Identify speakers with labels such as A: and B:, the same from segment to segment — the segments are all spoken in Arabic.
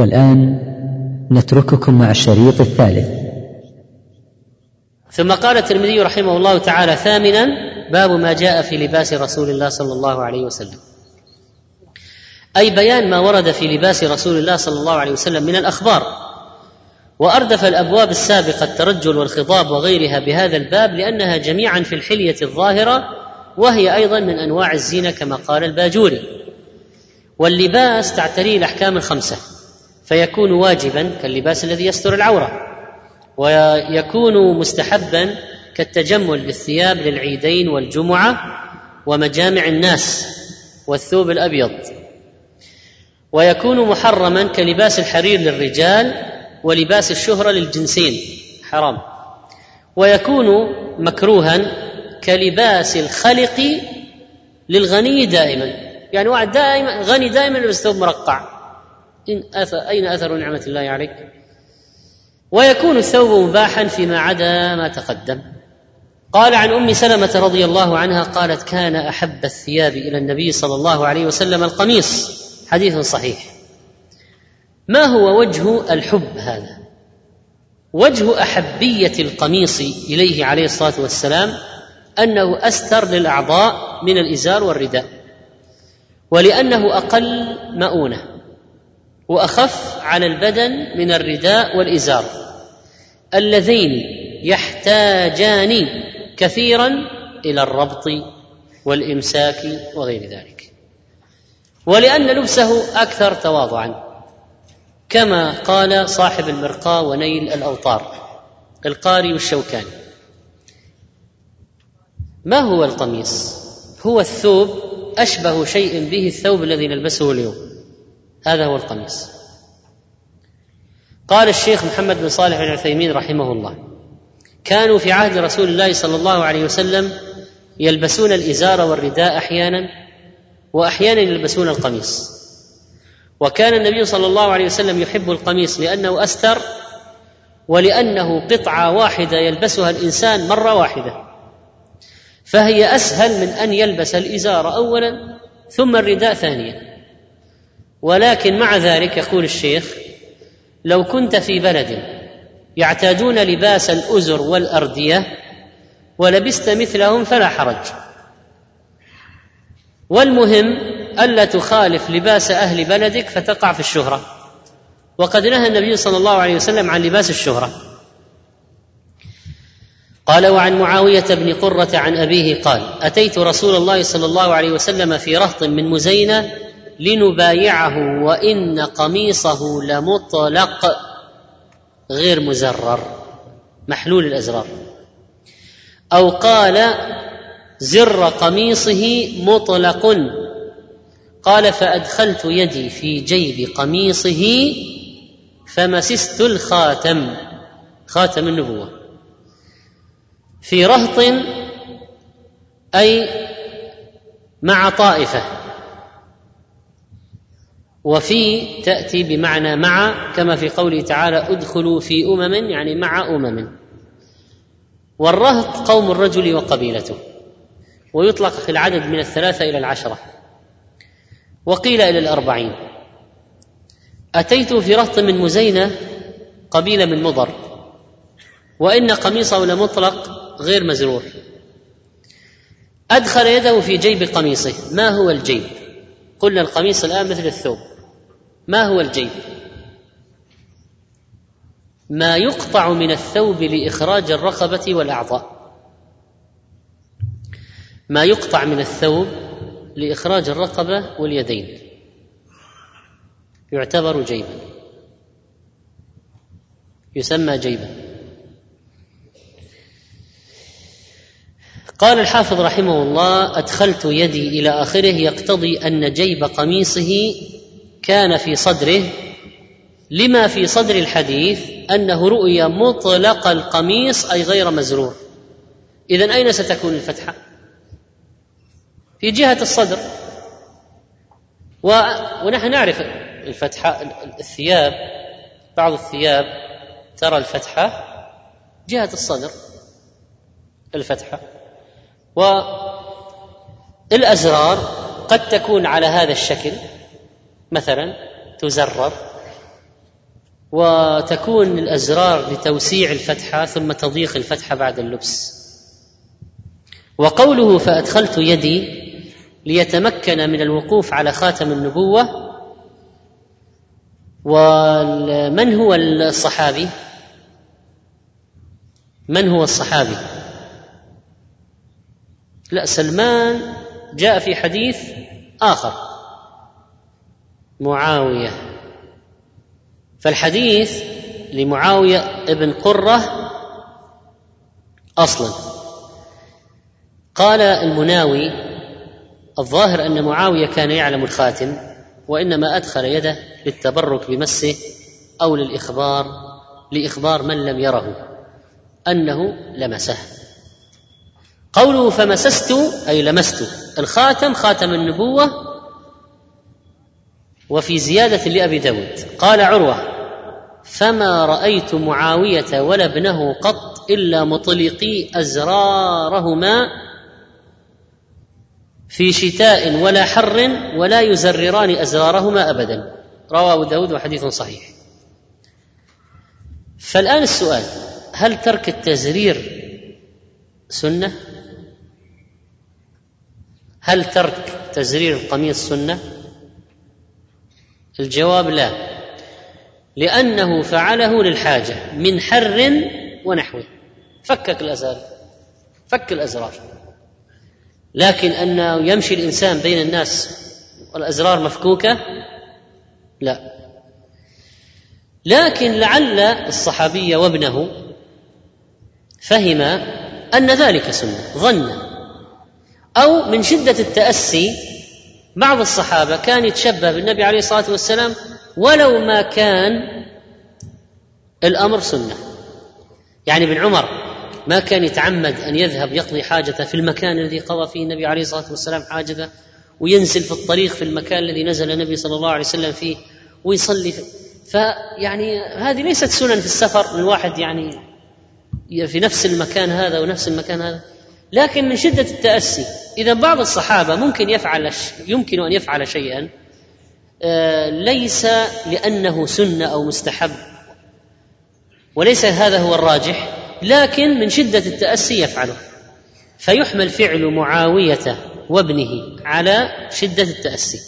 A: والآن نترككم مع الشريط الثالث.
B: ثم قال الترمذي رحمه الله تعالى ثامنا باب ما جاء في لباس رسول الله صلى الله عليه وسلم. أي بيان ما ورد في لباس رسول الله صلى الله عليه وسلم من الأخبار. وأردف الأبواب السابقة الترجل والخضاب وغيرها بهذا الباب لأنها جميعا في الحلية الظاهرة وهي أيضا من أنواع الزينه كما قال الباجوري. واللباس تعتريه الأحكام الخمسة. فيكون واجبا كاللباس الذي يستر العورة ويكون مستحبا كالتجمل بالثياب للعيدين والجمعة ومجامع الناس والثوب الأبيض. ويكون محرما كلباس الحرير للرجال ولباس الشهرة للجنسين. حرام. ويكون مكروها كلباس الخلق للغني دائما. يعني واحد دائما غني دائما يلبس ثوب مرقع. إن أثر أين أثر نعمة الله عليك؟ ويكون الثوب مباحا فيما عدا ما تقدم. قال عن أم سلمة رضي الله عنها قالت كان أحب الثياب إلى النبي صلى الله عليه وسلم القميص. حديث صحيح. ما هو وجه الحب هذا؟ وجه أحبية القميص إليه عليه الصلاة والسلام أنه أستر للأعضاء من الإزار والرداء ولأنه أقل مؤونة. وأخف على البدن من الرداء والإزار. اللذين يحتاجان كثيرا إلى الربط والإمساك وغير ذلك. ولأن لبسه أكثر تواضعا كما قال صاحب المرقاه ونيل الأوطار القاري والشوكاني ما هو القميص؟ هو الثوب أشبه شيء به الثوب الذي نلبسه اليوم. هذا هو القميص. قال الشيخ محمد بن صالح بن عثيمين رحمه الله كانوا في عهد رسول الله صلى الله عليه وسلم يلبسون الإزار والرداء أحيانا وأحيانا يلبسون القميص. وكان النبي صلى الله عليه وسلم يحب القميص لأنه أستر ولأنه قطعة واحدة يلبسها الإنسان مرة واحدة. فهي أسهل من أن يلبس الإزار اولا ثم الرداء ثانيا. ولكن مع ذلك يقول الشيخ لو كنت في بلد يعتادون لباس الأزر والأردية ولبست مثلهم فلا حرج. والمهم ألا تخالف لباس أهل بلدك فتقع في الشهرة. وقد نهى النبي صلى الله عليه وسلم عن لباس الشهرة. قال وعن معاوية بن قرة عن أبيه قال أتيت رسول الله صلى الله عليه وسلم في رهط من مزينة لنبايعه وإن قميصه لمطلق غير مزرر محلول الأزرار. أو قال زر قميصه مطلق قال فأدخلت يدي في جيب قميصه فمسست الخاتم خاتم النبوة. في رهط أي مع طائفة. وفي تأتي بمعنى مع كما في قوله تعالى ادخلوا في أمم يعني مع أمم. والرهط قوم الرجل وقبيلته. ويطلق في العدد من الثلاثة إلى العشرة. وقيل إلى الأربعين. أتيت في رهط من مزينة قبيلة من مضر. وإن قميصه لمطلق غير مزرور أدخل يده في جيب قميصه. ما هو الجيب؟ قلنا القميص الآن مثل الثوب. ما هو الجيب؟ ما يقطع من الثوب لإخراج الرقبة والأعضاء. ما يقطع من الثوب لإخراج الرقبة واليدين. يعتبر جيبا. يسمى جيبا. قال الحافظ رحمه الله أدخلت يدي إلى آخره يقتضي أن جيب قميصه كان في صدره لما في صدر الحديث أنه رؤي مطلق القميص أي غير مزرور اذا أين ستكون الفتحة؟ في جهة الصدر. و... ونحن نعرف الفتحة الثياب بعض الثياب ترى الفتحة جهة الصدر الفتحة. والازرار قد تكون على هذا الشكل. مثلا تزرر وتكون الأزرار لتوسيع الفتحة ثم تضيق الفتحة بعد اللبس. وقوله فأدخلت يدي ليتمكن من الوقوف على خاتم النبوة ومن هو الصحابي؟ من هو الصحابي؟ لا سلمان جاء في حديث آخر. معاوية. فالحديث لمعاوية ابن قرة أصلا. قال المناوي الظاهر أن معاوية كان يعلم الخاتم وإنما أدخل يده للتبرك بمسه أو للإخبار لإخبار من لم يره أنه لمسه. قوله فمسست أي لمست الخاتم خاتم النبوة وفي زيادة لأبي داود. قال عروة فما رأيت معاوية ولا ابنه قط إلا مطلقي أزرارهما في شتاء ولا حر ولا يزرران أزرارهما أبدا. رواه داود وحديث صحيح. فالآن السؤال هل ترك التزرير سنة؟ هل ترك تزرير القميص سنة؟ الجواب لا. لأنه فعله للحاجة من حر ونحوه فكك الأزرار فك الأزرار. لكن انه يمشي الإنسان بين الناس والأزرار مفكوكة لا. لكن لعل الصحابي وابنه فهم أن ذلك سنة ظن أو من شدة التأسي بعض الصحابة كان يتشبه بالنبي عليه الصلاة والسلام ولو ما كان الأمر سنة. يعني ابن عمر ما كان يتعمد أن يذهب يقضي حاجته في المكان الذي قضى فيه النبي عليه الصلاة والسلام حاجته وينزل في الطريق في المكان الذي نزل النبي صلى الله عليه وسلم فيه ويصلي فيعني هذه ليست سنن في السفر الواحد يعني في نفس المكان هذا ونفس المكان هذا. لكن من شدة التأسي إذا بعض الصحابة ممكن يفعل يمكن أن يفعل شيئا آه، ليس لأنه سنة أو مستحب وليس هذا هو الراجح لكن من شدة التأسي يفعله. فيحمل فعل معاوية وابنه على شدة التأسي.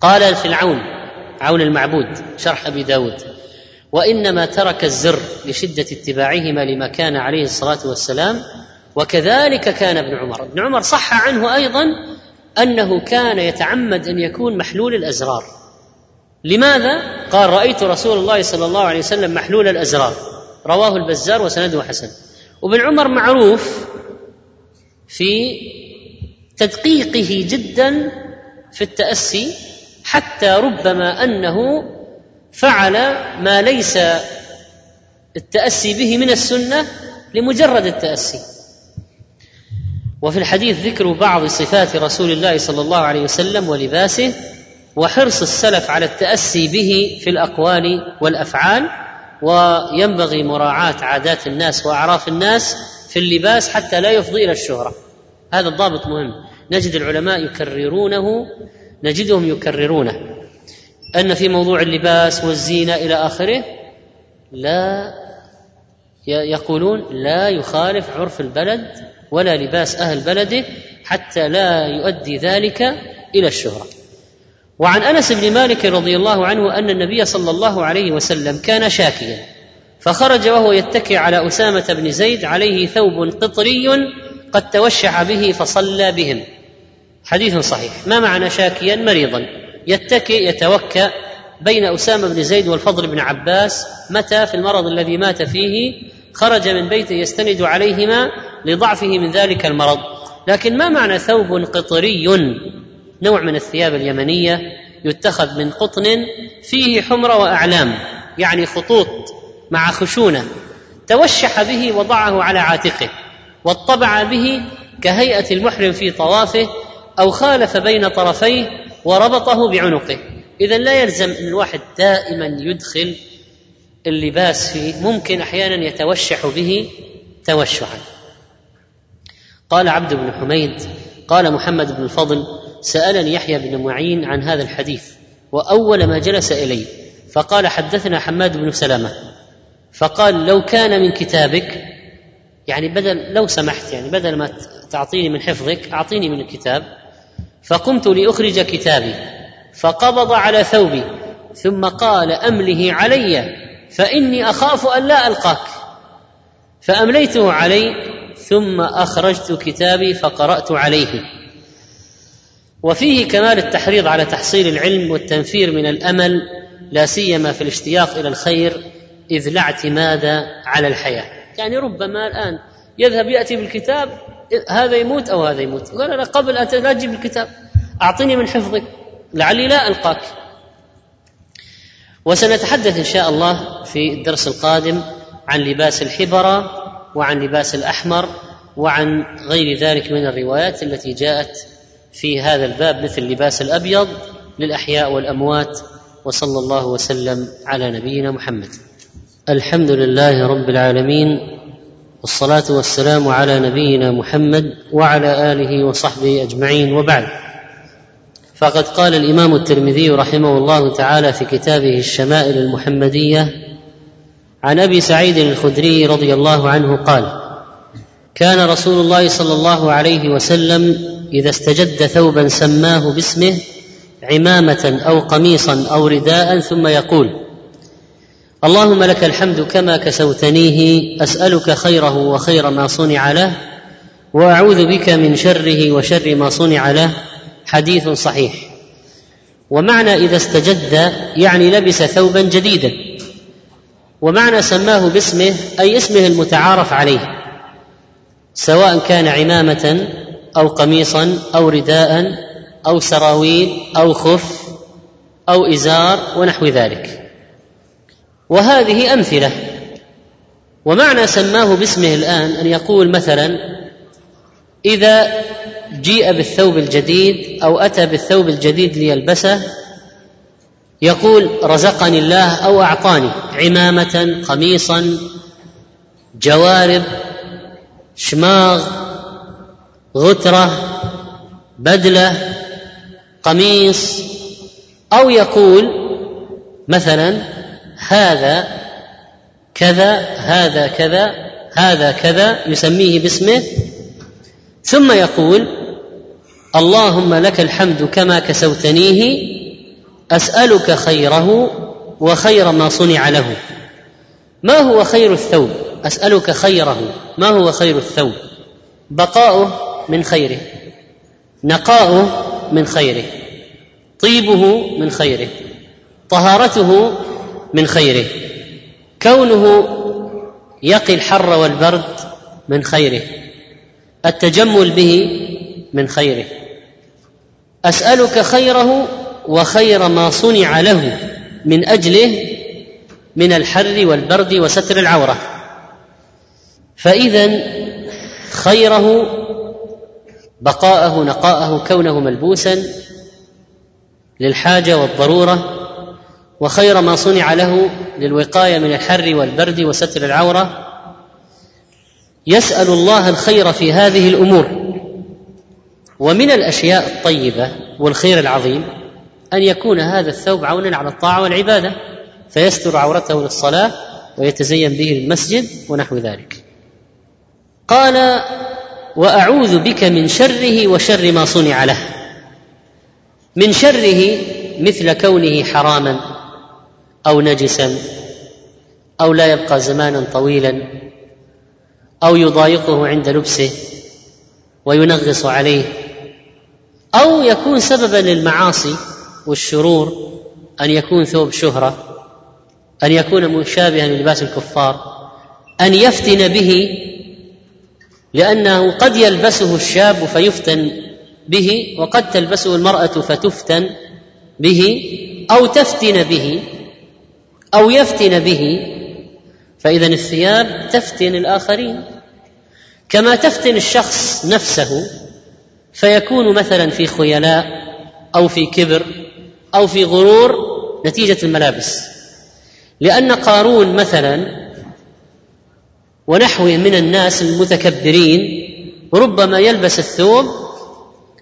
B: قال في العون عون المعبود شرح أبي داود وإنما ترك الزر لشدة اتباعهما لما كان عليه الصلاة والسلام وكذلك كان ابن عمر. ابن عمر صح عنه أيضا أنه كان يتعمد أن يكون محلول الأزرار. لماذا؟ قال رأيت رسول الله صلى الله عليه وسلم محلول الأزرار. رواه البزار وسنده حسن. وابن عمر معروف في تدقيقه جدا في التأسي حتى ربما أنه فعل ما ليس التأسي به من السنة لمجرد التأسي. وفي الحديث ذكر بعض صفات رسول الله صلى الله عليه وسلم ولباسه وحرص السلف على التأسي به في الأقوال والأفعال وينبغي مراعاة عادات الناس وأعراف الناس في اللباس حتى لا يفضي إلى الشهرة. هذا الضابط مهم. نجد العلماء يكررونه نجدهم يكررونه. أن في موضوع اللباس والزينة إلى آخره لا يقولون لا يخالف عرف البلد ولا لباس أهل بلده حتى لا يؤدي ذلك إلى الشهرة. وعن أنس بن مالك رضي الله عنه أن النبي صلى الله عليه وسلم كان شاكيا فخرج وهو يتكئ على أسامة بن زيد عليه ثوب قطري قد توشح به فصلى بهم. حديث صحيح. ما معنى شاكيا؟ مريضا. يتكئ يتوكأ بين أسامة بن زيد والفضل بن عباس. متى؟ في المرض الذي مات فيه. خرج من بيته يستند عليهما لضعفه من ذلك المرض. لكن ما معنى ثوب قطري؟ نوع من الثياب اليمنية يتخذ من قطن فيه حمره وأعلام يعني خطوط مع خشونة. توشح به وضعه على عاتقه واطبع به كهيئة المحرم في طوافه أو خالف بين طرفيه وربطه بعنقه. اذا لا يلزم أن الواحد دائما يدخل اللباس فيه ممكن أحيانا يتوشح به توشحا. قال عبد بن حميد قال محمد بن الفضل سألني يحيى بن معين عن هذا الحديث وأول ما جلس إلي فقال حدثنا حماد بن سلمة فقال لو كان من كتابك يعني بدل لو سمحت يعني بدل ما تعطيني من حفظك أعطيني من الكتاب فقمت لأخرج كتابي فقبض على ثوبي ثم قال أمله علي فإني أخاف أن لا ألقاك فأمليته علي ثم أخرجت كتابي فقرأت عليه. وفيه كمال التحريض على تحصيل العلم والتنفير من الأمل لا سيما في الاشتياق إلى الخير إذ لا اعتماد على الحياة. يعني ربما الآن يذهب يأتي بالكتاب هذا يموت أو هذا يموت. قال لا قبل أن لا تجيب الكتاب أعطني من حفظك لعلي لا ألقاك. وسنتحدث إن شاء الله في الدرس القادم عن لباس الحبرة وعن لباس الأحمر وعن غير ذلك من الروايات التي جاءت في هذا الباب مثل لباس الأبيض للأحياء والأموات وصلى الله وسلم على نبينا محمد. الحمد لله رب العالمين والصلاة والسلام على نبينا محمد وعلى آله وصحبه أجمعين وبعد. فقد قال الإمام الترمذي رحمه الله تعالى في كتابه الشمائل المحمدية عن أبي سعيد الخدري رضي الله عنه قال كان رسول الله صلى الله عليه وسلم إذا استجد ثوبا سماه باسمه عمامة أو قميصا أو رداء ثم يقول اللهم لك الحمد كما كسوتنيه أسألك خيره وخير ما صنع له وأعوذ بك من شره وشر ما صنع له حديث صحيح. ومعنى إذا استجد يعني لبس ثوبا جديدا. ومعنى سماه باسمه أي اسمه المتعارف عليه سواء كان عمامة أو قميصا أو رداء أو سراويل أو خف أو إزار ونحو ذلك. وهذه أمثلة. ومعنى سماه باسمه الآن أن يقول مثلا إذا جيء بالثوب الجديد أو أتى بالثوب الجديد ليلبسه يقول رزقني الله أو أعطاني عمامة قميصا جوارب شماغ غترة بدلة قميص. أو يقول مثلا هذا كذا هذا كذا هذا كذا يسميه باسمه. ثم يقول اللهم لك الحمد كما كسوتنيه أسألك خيره وخير ما صنع له. ما هو خير الثوب؟ أسألك خيره. ما هو خير الثوب؟ بقاؤه من خيره. نقاؤه من خيره. طيبه من خيره. طهارته من خيره. كونه يقي الحر والبرد من خيره. التجمل به من خيره. أسألك خيره وخير ما صنع له من أجله من الحر والبرد وستر العورة. فاذا خيره بقاءه نقاءه كونه ملبوسا للحاجة والضرورة وخير ما صنع له للوقاية من الحر والبرد وستر العورة. يسأل الله الخير في هذه الأمور. ومن الأشياء الطيبة والخير العظيم أن يكون هذا الثوب عونا على الطاعة والعبادة فيستر عورته للصلاة ويتزين به المسجد ونحو ذلك. قال وأعوذ بك من شره وشر ما صنع له. من شره مثل كونه حراما أو نجسا أو لا يبقى زمانا طويلا أو يضايقه عند لبسه وينغص عليه أو يكون سببا للمعاصي والشرور أن يكون ثوب شهرة أن يكون مشابها للباس الكفار أن يفتن به لأنه قد يلبسه الشاب فيفتن به وقد تلبسه المرأة فتفتن به أو تفتن به أو يفتن به. فإذا الثياب تفتن الآخرين. كما تفتن الشخص نفسه فيكون مثلا في خيلاء أو في كبر أو في غرور نتيجة الملابس. لأن قارون مثلا ونحوه من الناس المتكبرين ربما يلبس الثوب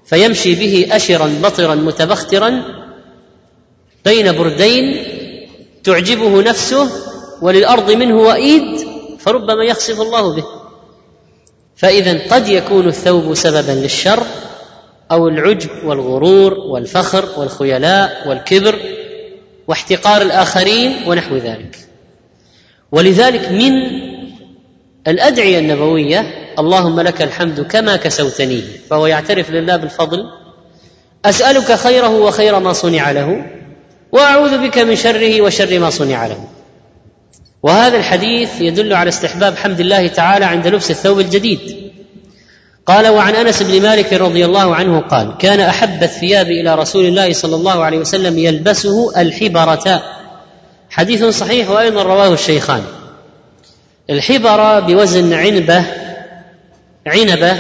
B: فيمشي به اشرا بطرا متبخترا بين بردين تعجبه نفسه وللأرض منه وئيد فربما يخسف الله به. فاذا قد يكون الثوب سببا للشر أو العجب والغرور والفخر والخيلاء والكبر واحتقار الآخرين ونحو ذلك. ولذلك من الأدعية النبوية اللهم لك الحمد كما كسوتنيه فهو يعترف لله بالفضل أسألك خيره وخير ما صنع له وأعوذ بك من شره وشر ما صنع له. وهذا الحديث يدل على استحباب حمد الله تعالى عند لبس الثوب الجديد. قال وعن أنس بن مالك رضي الله عنه قال كان أحب الثياب إلى رسول الله صلى الله عليه وسلم يلبسه الحبرة. حديث صحيح وأيضا رواه الشيخان. الحبرة بوزن عنبة عنبة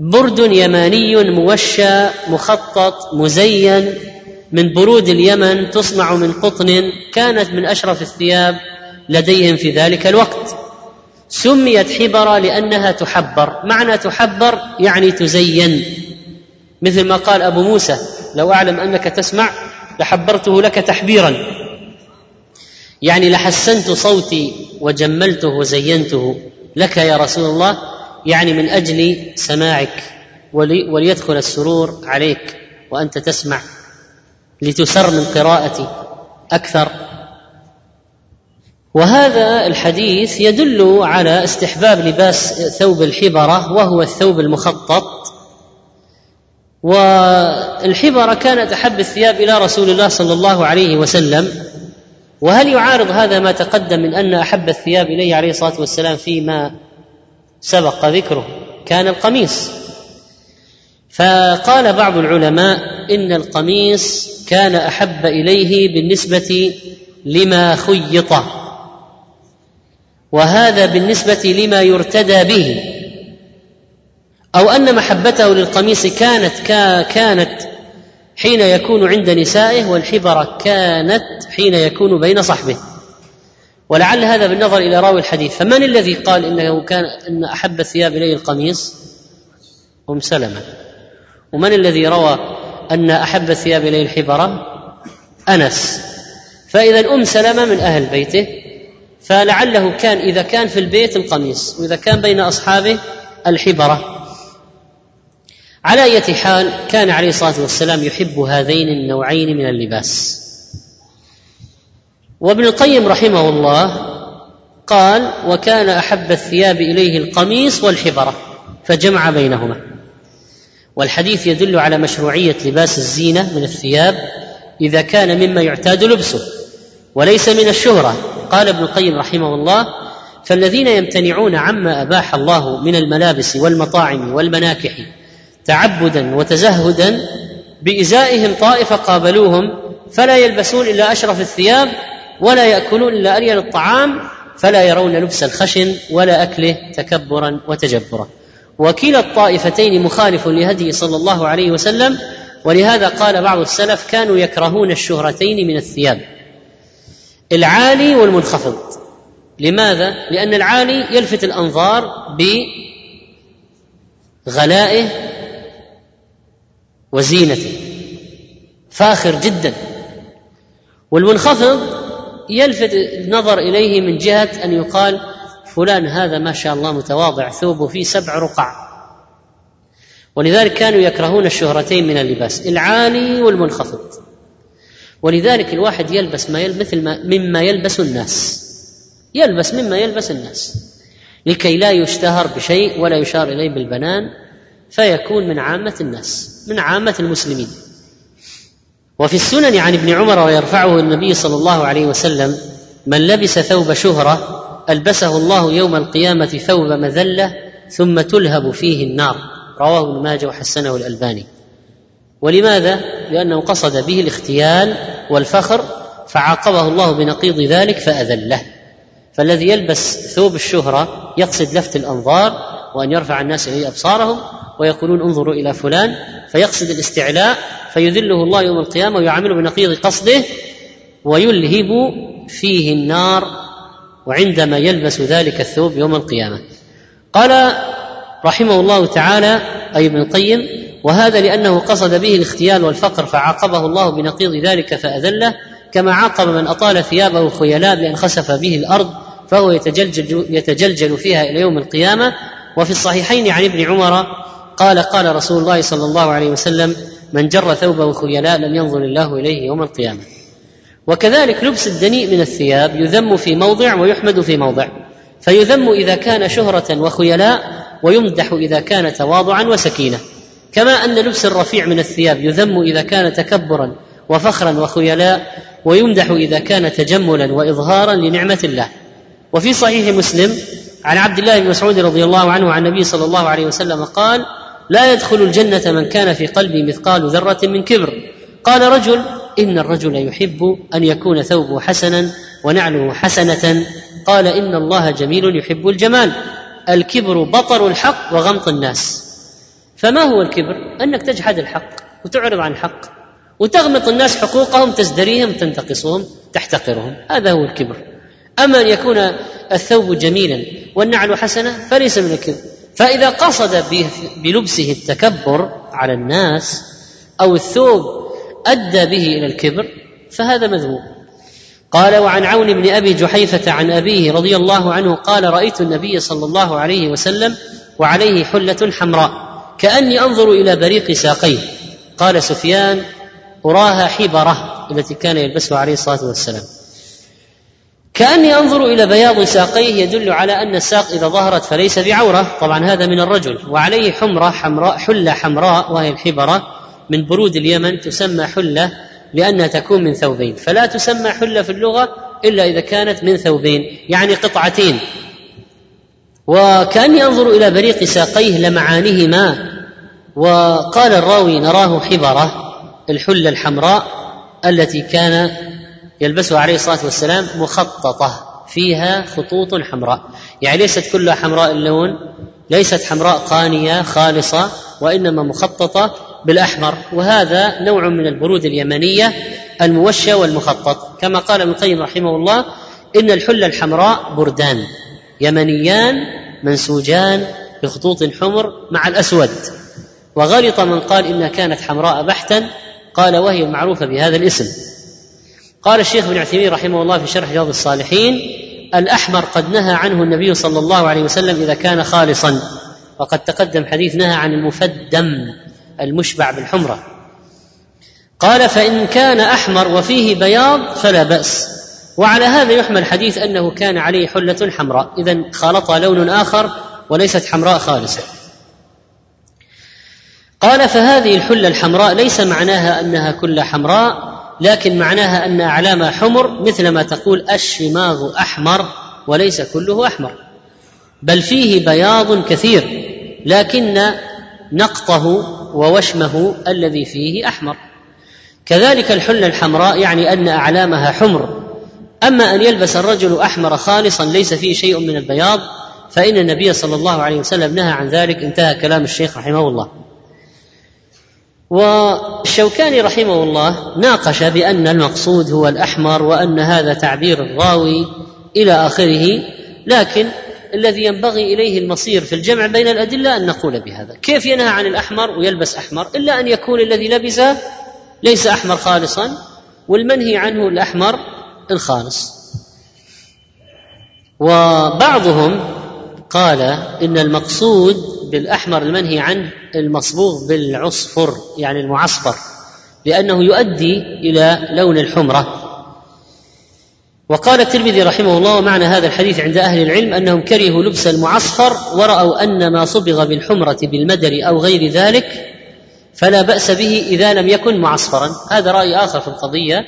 B: برد يماني موشى مخطط مزين من برود اليمن تصنع من قطن كانت من أشرف الثياب لديهم في ذلك الوقت. سميت حبرة لأنها تحبر. معنى تحبر يعني تزين. مثل ما قال أبو موسى لو أعلم أنك تسمع لحبرته لك تحبيرا. يعني لحسنت صوتي وجملته وزينته لك يا رسول الله يعني من أجل سماعك ولي وليدخل السرور عليك وأنت تسمع. لتسر من قراءتي أكثر. وهذا الحديث يدل على استحباب لباس ثوب الحبرة وهو الثوب المخطط. والحبرة كانت أحب الثياب إلى رسول الله صلى الله عليه وسلم. وهل يعارض هذا ما تقدم من أن أحب الثياب إليه عليه الصلاة والسلام فيما سبق ذكره؟ كان القميص. فقال بعض العلماء إن القميص كان أحب إليه بالنسبة لما خيط. وهذا بالنسبة لما يرتدى به أو أن محبته للقميص كانت كانت حين يكون عند نسائه والحبره كانت حين يكون بين صحبه. ولعل هذا بالنظر إلى راوي الحديث. فمن الذي قال إنه كان إن أحب الثياب إليه القميص؟ أم سلمة. ومن الذي روى أن أحب الثياب إليه الحبره أنس. فإذا أم سلمة من أهل بيته فلعله كان إذا كان في البيت القميص وإذا كان بين أصحابه الحبرة. على أية حال كان عليه الصلاة والسلام يحب هذين النوعين من اللباس. وابن القيم رحمه الله قال وكان أحب الثياب إليه القميص والحبرة. فجمع بينهما. والحديث يدل على مشروعية لباس الزينة من الثياب إذا كان مما يعتاد لبسه وليس من الشهرة. قال ابن القيم رحمه الله فالذين يمتنعون عما أباح الله من الملابس والمطاعم والمناكح تعبدا وتزهدا بإزائهم طائفة قابلوهم فلا يلبسون إلا أشرف الثياب ولا يأكلون إلا اريل الطعام فلا يرون لبس الخشن ولا أكله تكبرا وتجبرا. وكلا الطائفتين مخالف لهدي صلى الله عليه وسلم ولهذا قال بعض السلف كانوا يكرهون الشهرتين من الثياب. العالي والمنخفض. لماذا؟ لأن العالي يلفت الأنظار بغلائه وزينته. فاخر جدا. والمنخفض يلفت النظر إليه من جهة أن يقال فلان هذا ما شاء الله متواضع ثوبه فيه سبع رقع. ولذلك كانوا يكرهون الشهرتين من اللباس العالي والمنخفض. ولذلك الواحد يلبس ما يلبس مثل ما مما يلبس الناس. يلبس مما يلبس الناس. لكي لا يشتهر بشيء ولا يشار إليه بالبنان فيكون من عامة الناس من عامة المسلمين. وفي السنن عن ابن عمر ويرفعه النبي صلى الله عليه وسلم من لبس ثوب شهرة ألبسه الله يوم القيامة ثوب مذلة ثم تلهب فيه النار. رواه ابن ماجه وحسنه الألباني. ولماذا؟ لأنه قصد به الاختيال والفخر فعاقبه الله بنقيض ذلك فأذله. فالذي يلبس ثوب الشهرة يقصد لفت الأنظار وأن يرفع الناس إليه أبصارهم ويقولون انظروا إلى فلان فيقصد الاستعلاء فيذله الله يوم القيامة ويعامله بنقيض قصده ويلهب فيه النار وعندما يلبس ذلك الثوب يوم القيامة. قال رحمه الله تعالى أي ابن القيم وهذا لأنه قصد به الاختيال والفقر فعاقبه الله بنقيض ذلك فأذله كما عاقب من أطال ثيابه خيلاء بأن خسف به الأرض فهو يتجلجل, يتجلجل فيها إلى يوم القيامة. وفي الصحيحين عن ابن عمر قال قال رسول الله صلى الله عليه وسلم من جر ثوبه خيلاء لم ينظر الله إليه يوم القيامة. وكذلك لبس الدنيء من الثياب يذم في موضع ويحمد في موضع فيذم إذا كان شهرة وخيلاء ويمدح إذا كان تواضعا وسكينة. كما أن لبس الرفيع من الثياب يذم إذا كان تكبرا وفخرا وخيلاء ويمدح إذا كان تجملا واظهارا لنعمة الله. وفي صحيح مسلم عن عبد الله بن مسعود رضي الله عنه عن النبي صلى الله عليه وسلم قال لا يدخل الجنة من كان في قلبه مثقال ذرة من كبر قال رجل إن الرجل يحب أن يكون ثوبه حسنا ونعله حسنة قال إن الله جميل يحب الجمال الكبر بطر الحق وغمط الناس. فما هو الكبر؟ أنك تجحد الحق وتعرض عن الحق وتغمط الناس حقوقهم تزدريهم تنتقصهم تحتقرهم. هذا هو الكبر. أما أن يكون الثوب جميلا والنعل حسنة فليس من الكبر. فإذا قصد بلبسه التكبر على الناس أو الثوب أدى به إلى الكبر فهذا مذموم. قال وعن عون بن أبي جحيفة عن أبيه رضي الله عنه قال رأيت النبي صلى الله عليه وسلم وعليه حلة حمراء كأني أنظر إلى بريق ساقيه. قال سفيان أراها حبرة التي كان يلبسها عليه الصلاة والسلام. كأني أنظر إلى بياض ساقيه يدل على أن الساق إذا ظهرت فليس بعورة. طبعا هذا من الرجل. وعليه حمرة حمراء حلة حمراء وهي الحبرة من برود اليمن تسمى حلة لأنها تكون من ثوبين. فلا تسمى حلة في اللغة إلا إذا كانت من ثوبين يعني قطعتين. وكاني انظر إلى بريق ساقيه لمعانهما. وقال الراوي نراه حبرة الحلة الحمراء التي كان يلبسها عليه الصلاة والسلام مخططة فيها خطوط حمراء. يعني ليست كلها حمراء اللون ليست حمراء قانية خالصة وإنما مخططة بالأحمر. وهذا نوع من البرود اليمنية الموشى والمخطط. كما قال ابن القيم رحمه الله إن الحلة الحمراء بردان. يمنيان منسوجان بخطوط حمر مع الأسود. وغلط من قال انها كانت حمراء بحتا قال وهي معروفة بهذا الاسم. قال الشيخ ابن عثيمين رحمه الله في شرح رياض الصالحين الأحمر قد نهى عنه النبي صلى الله عليه وسلم إذا كان خالصا. وقد تقدم حديث نهى عن المفدم المشبع بالحمرة. قال فإن كان أحمر وفيه بياض فلا بأس. وعلى هذا يحمل حديث أنه كان عليه حلة حمراء. اذا خالطها لون آخر وليست حمراء خالصة. قال فهذه الحلة الحمراء ليس معناها أنها كلها حمراء لكن معناها أن اعلامها حمر مثل ما تقول الشماغ أحمر وليس كله أحمر. بل فيه بياض كثير لكن نقطه ووشمه الذي فيه أحمر. كذلك الحلة الحمراء يعني أن أعلامها حمر أما أن يلبس الرجل أحمر خالصا ليس فيه شيء من البياض فإن النبي صلى الله عليه وسلم نهى عن ذلك انتهى كلام الشيخ رحمه الله. والشوكاني رحمه الله ناقش بأن المقصود هو الأحمر وأن هذا تعبير الراوي إلى آخره لكن الذي ينبغي إليه المصير في الجمع بين الأدلة أن نقول بهذا. كيف ينهى عن الأحمر ويلبس أحمر؟ إلا أن يكون الذي لبسه ليس أحمر خالصا والمنهي عنه الأحمر الخالص وبعضهم قال إن المقصود بالأحمر المنهي عنه المصبوغ بالعصفر يعني المعصفر لأنه يؤدي إلى لون الحمرة. وقال الترمذي رحمه الله ومعنى هذا الحديث عند أهل العلم أنهم كرهوا لبس المعصفر ورأوا أن ما صبغ بالحمرة بالمدر أو غير ذلك فلا بأس به إذا لم يكن معصفرا. هذا رأي آخر في القضية.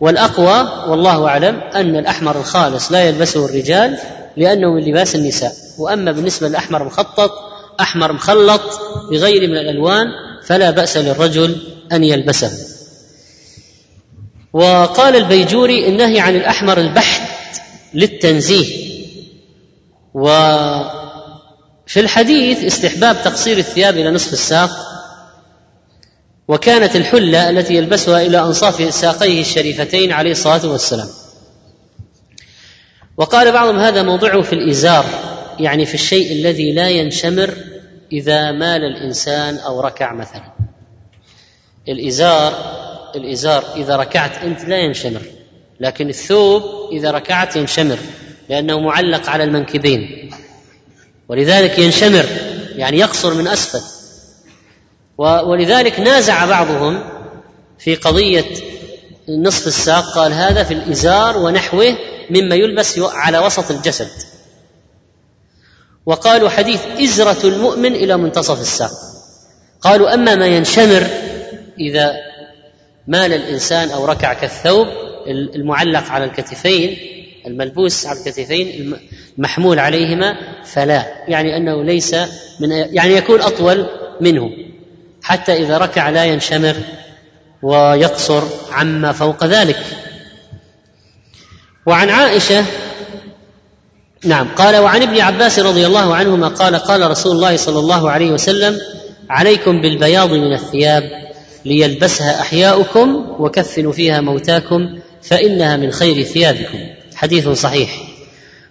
B: والأقوى والله أعلم أن الأحمر الخالص لا يلبسه الرجال لأنه من لباس النساء وأما بالنسبة للأحمر المخطط أحمر مخلط بغير من الألوان فلا بأس للرجل أن يلبسه. وقال البيجوري النهي عن الأحمر البحت للتنزيه. وفي الحديث استحباب تقصير الثياب إلى نصف الساق وكانت الحلة التي يلبسها إلى أنصاف ساقيه الشريفتين عليه الصلاة والسلام. وقال بعضهم هذا موضعه في الإزار يعني في الشيء الذي لا ينشمر إذا مال الإنسان أو ركع مثلا. الإزار الإزار إذا ركعت أنت لا ينشمر لكن الثوب إذا ركعت ينشمر لأنه معلق على المنكبين. ولذلك ينشمر يعني يقصر من أسفل. ولذلك نازع بعضهم في قضية نصف الساق قال هذا في الإزار ونحوه مما يلبس على وسط الجسد. وقالوا حديث إزرة المؤمن إلى منتصف الساق. قالوا أما ما ينشمر إذا مال الإنسان أو ركع كالثوب المعلق على الكتفين الملبوس على الكتفين المحمول عليهما فلا. يعني أنه ليس من يعني يكون أطول منه. حتى إذا ركع لا ينشمر ويقصر عما فوق ذلك. وعن عائشة نعم قال وعن ابن عباس رضي الله عنهما قال قال رسول الله صلى الله عليه وسلم عليكم بالبياض من الثياب ليلبسها أحياؤكم وكفنوا فيها موتاكم فإنها من خير ثيابكم. حديث صحيح.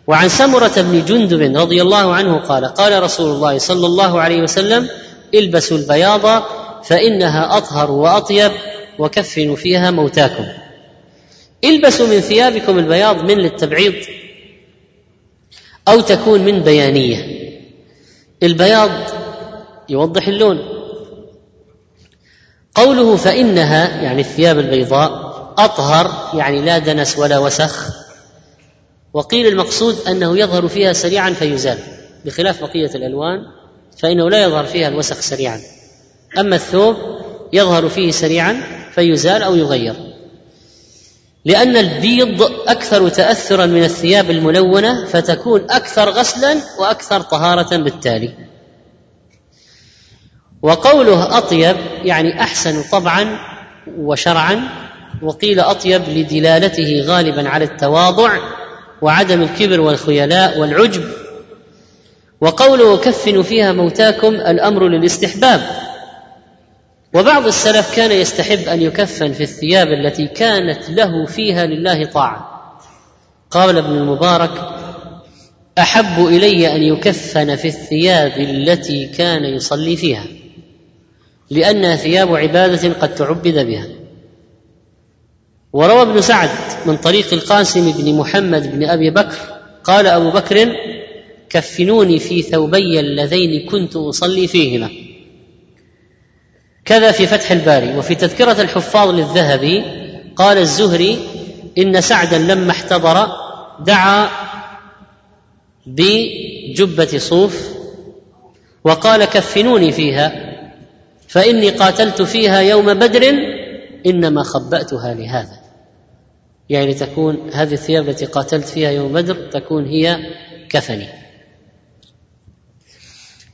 B: وعن سمرة بن جندب رضي الله عنه قال قال رسول الله صلى الله عليه وسلم البسوا البياض فإنها أطهر وأطيب وكفنوا فيها موتاكم. البسوا من ثيابكم البياض من للتبعيض أو تكون من بيانية. البياض يوضح اللون. قوله فإنها يعني الثياب البيضاء أطهر يعني لا دنس ولا وسخ. وقيل المقصود أنه يظهر فيها سريعا فيزال بخلاف بقية الألوان. فإنه لا يظهر فيها الوسخ سريعا. أما الثوب يظهر فيه سريعا فيزال أو يغير. لأن البيض أكثر تاثرا من الثياب الملونة فتكون أكثر غسلا وأكثر طهارة بالتالي. وقوله أطيب يعني أحسن طبعا وشرعا وقيل أطيب لدلالته غالبا على التواضع وعدم الكبر والخيلاء والعجب وقوله كفنوا فيها موتاكم الأمر للاستحباب. وبعض السلف كان يستحب أن يكفن في الثياب التي كانت له فيها لله طاعة. قال ابن المبارك أحب إلي أن يكفن في الثياب التي كان يصلي فيها لأنها ثياب عبادة قد تعبد بها. وروى ابن سعد من طريق القاسم بن محمد بن أبي بكر قال أبو بكر كفنوني في ثوبي اللذين كنت أصلي فيهما. كذا في فتح الباري. وفي تذكرة الحفاظ للذهبي قال الزهري إن سعدا لما احتضر دعا بجبة صوف وقال كفنوني فيها فإني قاتلت فيها يوم بدر إنما خبأتها لهذا. يعني تكون هذه الثياب التي قاتلت فيها يوم بدر تكون هي كفني.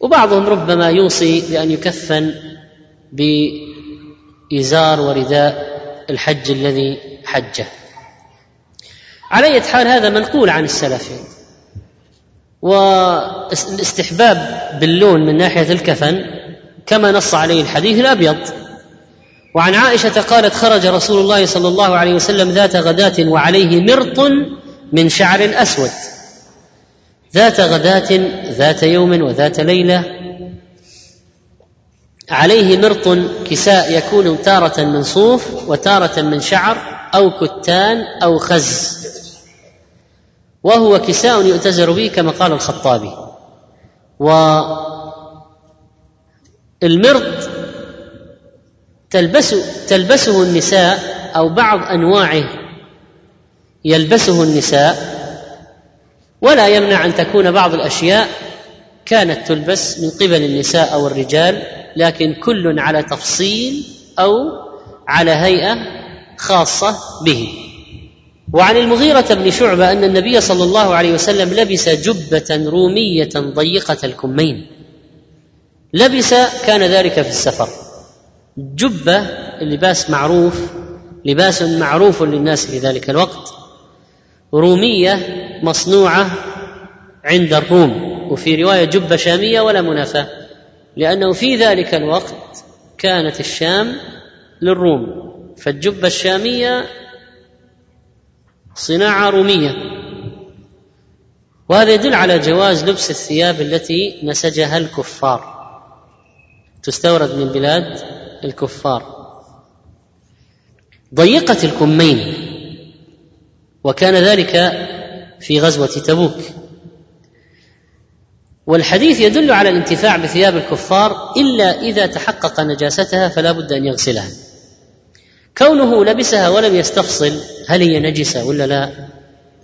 B: وبعضهم ربما يوصي بأن يكفن بإزار ورداء الحج الذي حجه. على حال هذا منقول عن السلف. والاستحباب باللون من ناحية الكفن كما نص عليه الحديث الأبيض. وعن عائشة قالت خرج رسول الله صلى الله عليه وسلم ذات غداة وعليه مرط من شعر أسود. ذات غداة ذات يوم وذات ليلة عليه مرط كساء يكون تارة من صوف وتارة من شعر أو كتان أو خز. وهو كساء يؤتزر به كما قال الخطابي. والمرط تلبس تلبسه النساء أو بعض أنواعه يلبسه النساء ولا يمنع أن تكون بعض الأشياء كانت تلبس من قبل النساء أو الرجال لكن كل على تفصيل أو على هيئة خاصة به. وعن المغيرة بن شعبة أن النبي صلى الله عليه وسلم لبس جبة رومية ضيقة الكمين. لبس كان ذلك في السفر. جبة اللباس معروف لباس معروف للناس في ذلك الوقت. رومية مصنوعة عند الروم وفي رواية جبة شامية ولا منافاة لأنه في ذلك الوقت كانت الشام للروم فالجبة الشامية صناعة رومية. وهذا يدل على جواز لبس الثياب التي نسجها الكفار. تستورد من بلاد الكفار. ضيقة الكمين. وكان ذلك في غزوة تبوك. والحديث يدل على الانتفاع بثياب الكفار إلا إذا تحقق نجاستها فلا بد أن يغسلها. كونه لبسها ولم يستفصل هل هي نجسة ولا لا؟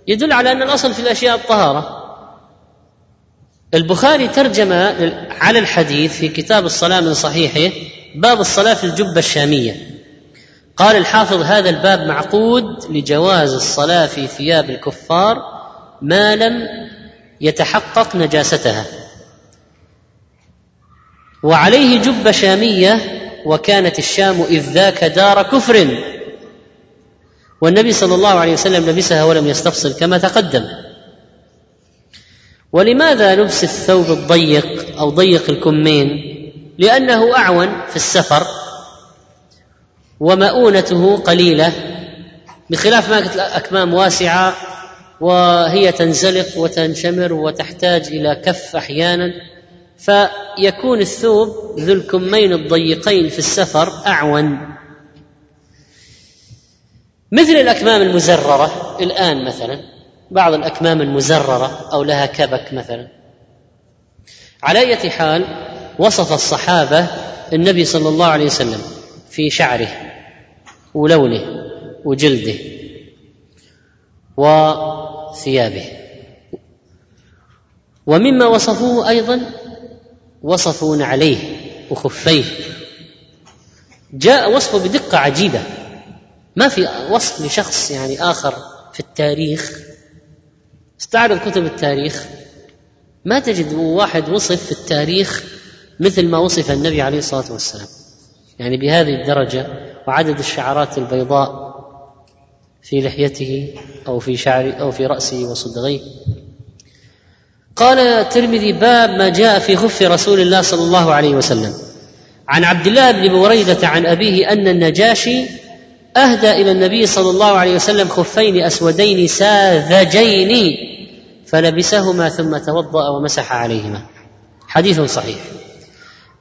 B: يدل على أن الأصل في الأشياء الطهارة. البخاري ترجم على الحديث في كتاب الصلاة من صحيحه باب الصلاة في الجبة الشامية. قال الحافظ هذا الباب معقود لجواز الصلاة في ثياب الكفار ما لم يتحقق نجاستها. وعليه جبة شامية وكانت الشام إذ ذاك دار كفر. والنبي صلى الله عليه وسلم لبسها ولم يستفصل كما تقدم. ولماذا لبس الثوب الضيق أو ضيق الكمين؟ لأنه أعون في السفر. ومؤونته قليلة. بخلاف ما قلت أكمام واسعة وهي تنزلق وتنشمر وتحتاج إلى كف أحيانا فيكون الثوب ذو الكمين الضيقين في السفر أعون. مثل الأكمام المزررة الآن مثلا بعض الأكمام المزررة أو لها كبك مثلا. على أية حال وصف الصحابة النبي صلى الله عليه وسلم في شعره. ولونه وجلده وثيابه. ومما وصفوه أيضا وصفوا نعليه وخفيه. جاء وصفه بدقة عجيبة. ما في وصف لشخص يعني آخر في التاريخ. استعرض كتب التاريخ. ما تجد واحد وصف في التاريخ مثل ما وصف النبي عليه الصلاة والسلام. يعني بهذه الدرجة وعدد الشعرات البيضاء في لحيته أو في شعر أو في رأسه وصدغيه. قال الترمذي باب ما جاء في خف رسول الله صلى الله عليه وسلم. عن عبد الله بن بريدة عن أبيه أن النجاشي أهدى إلى النبي صلى الله عليه وسلم خفين أسودين ساذجين فلبسهما ثم توضأ ومسح عليهما. حديث صحيح.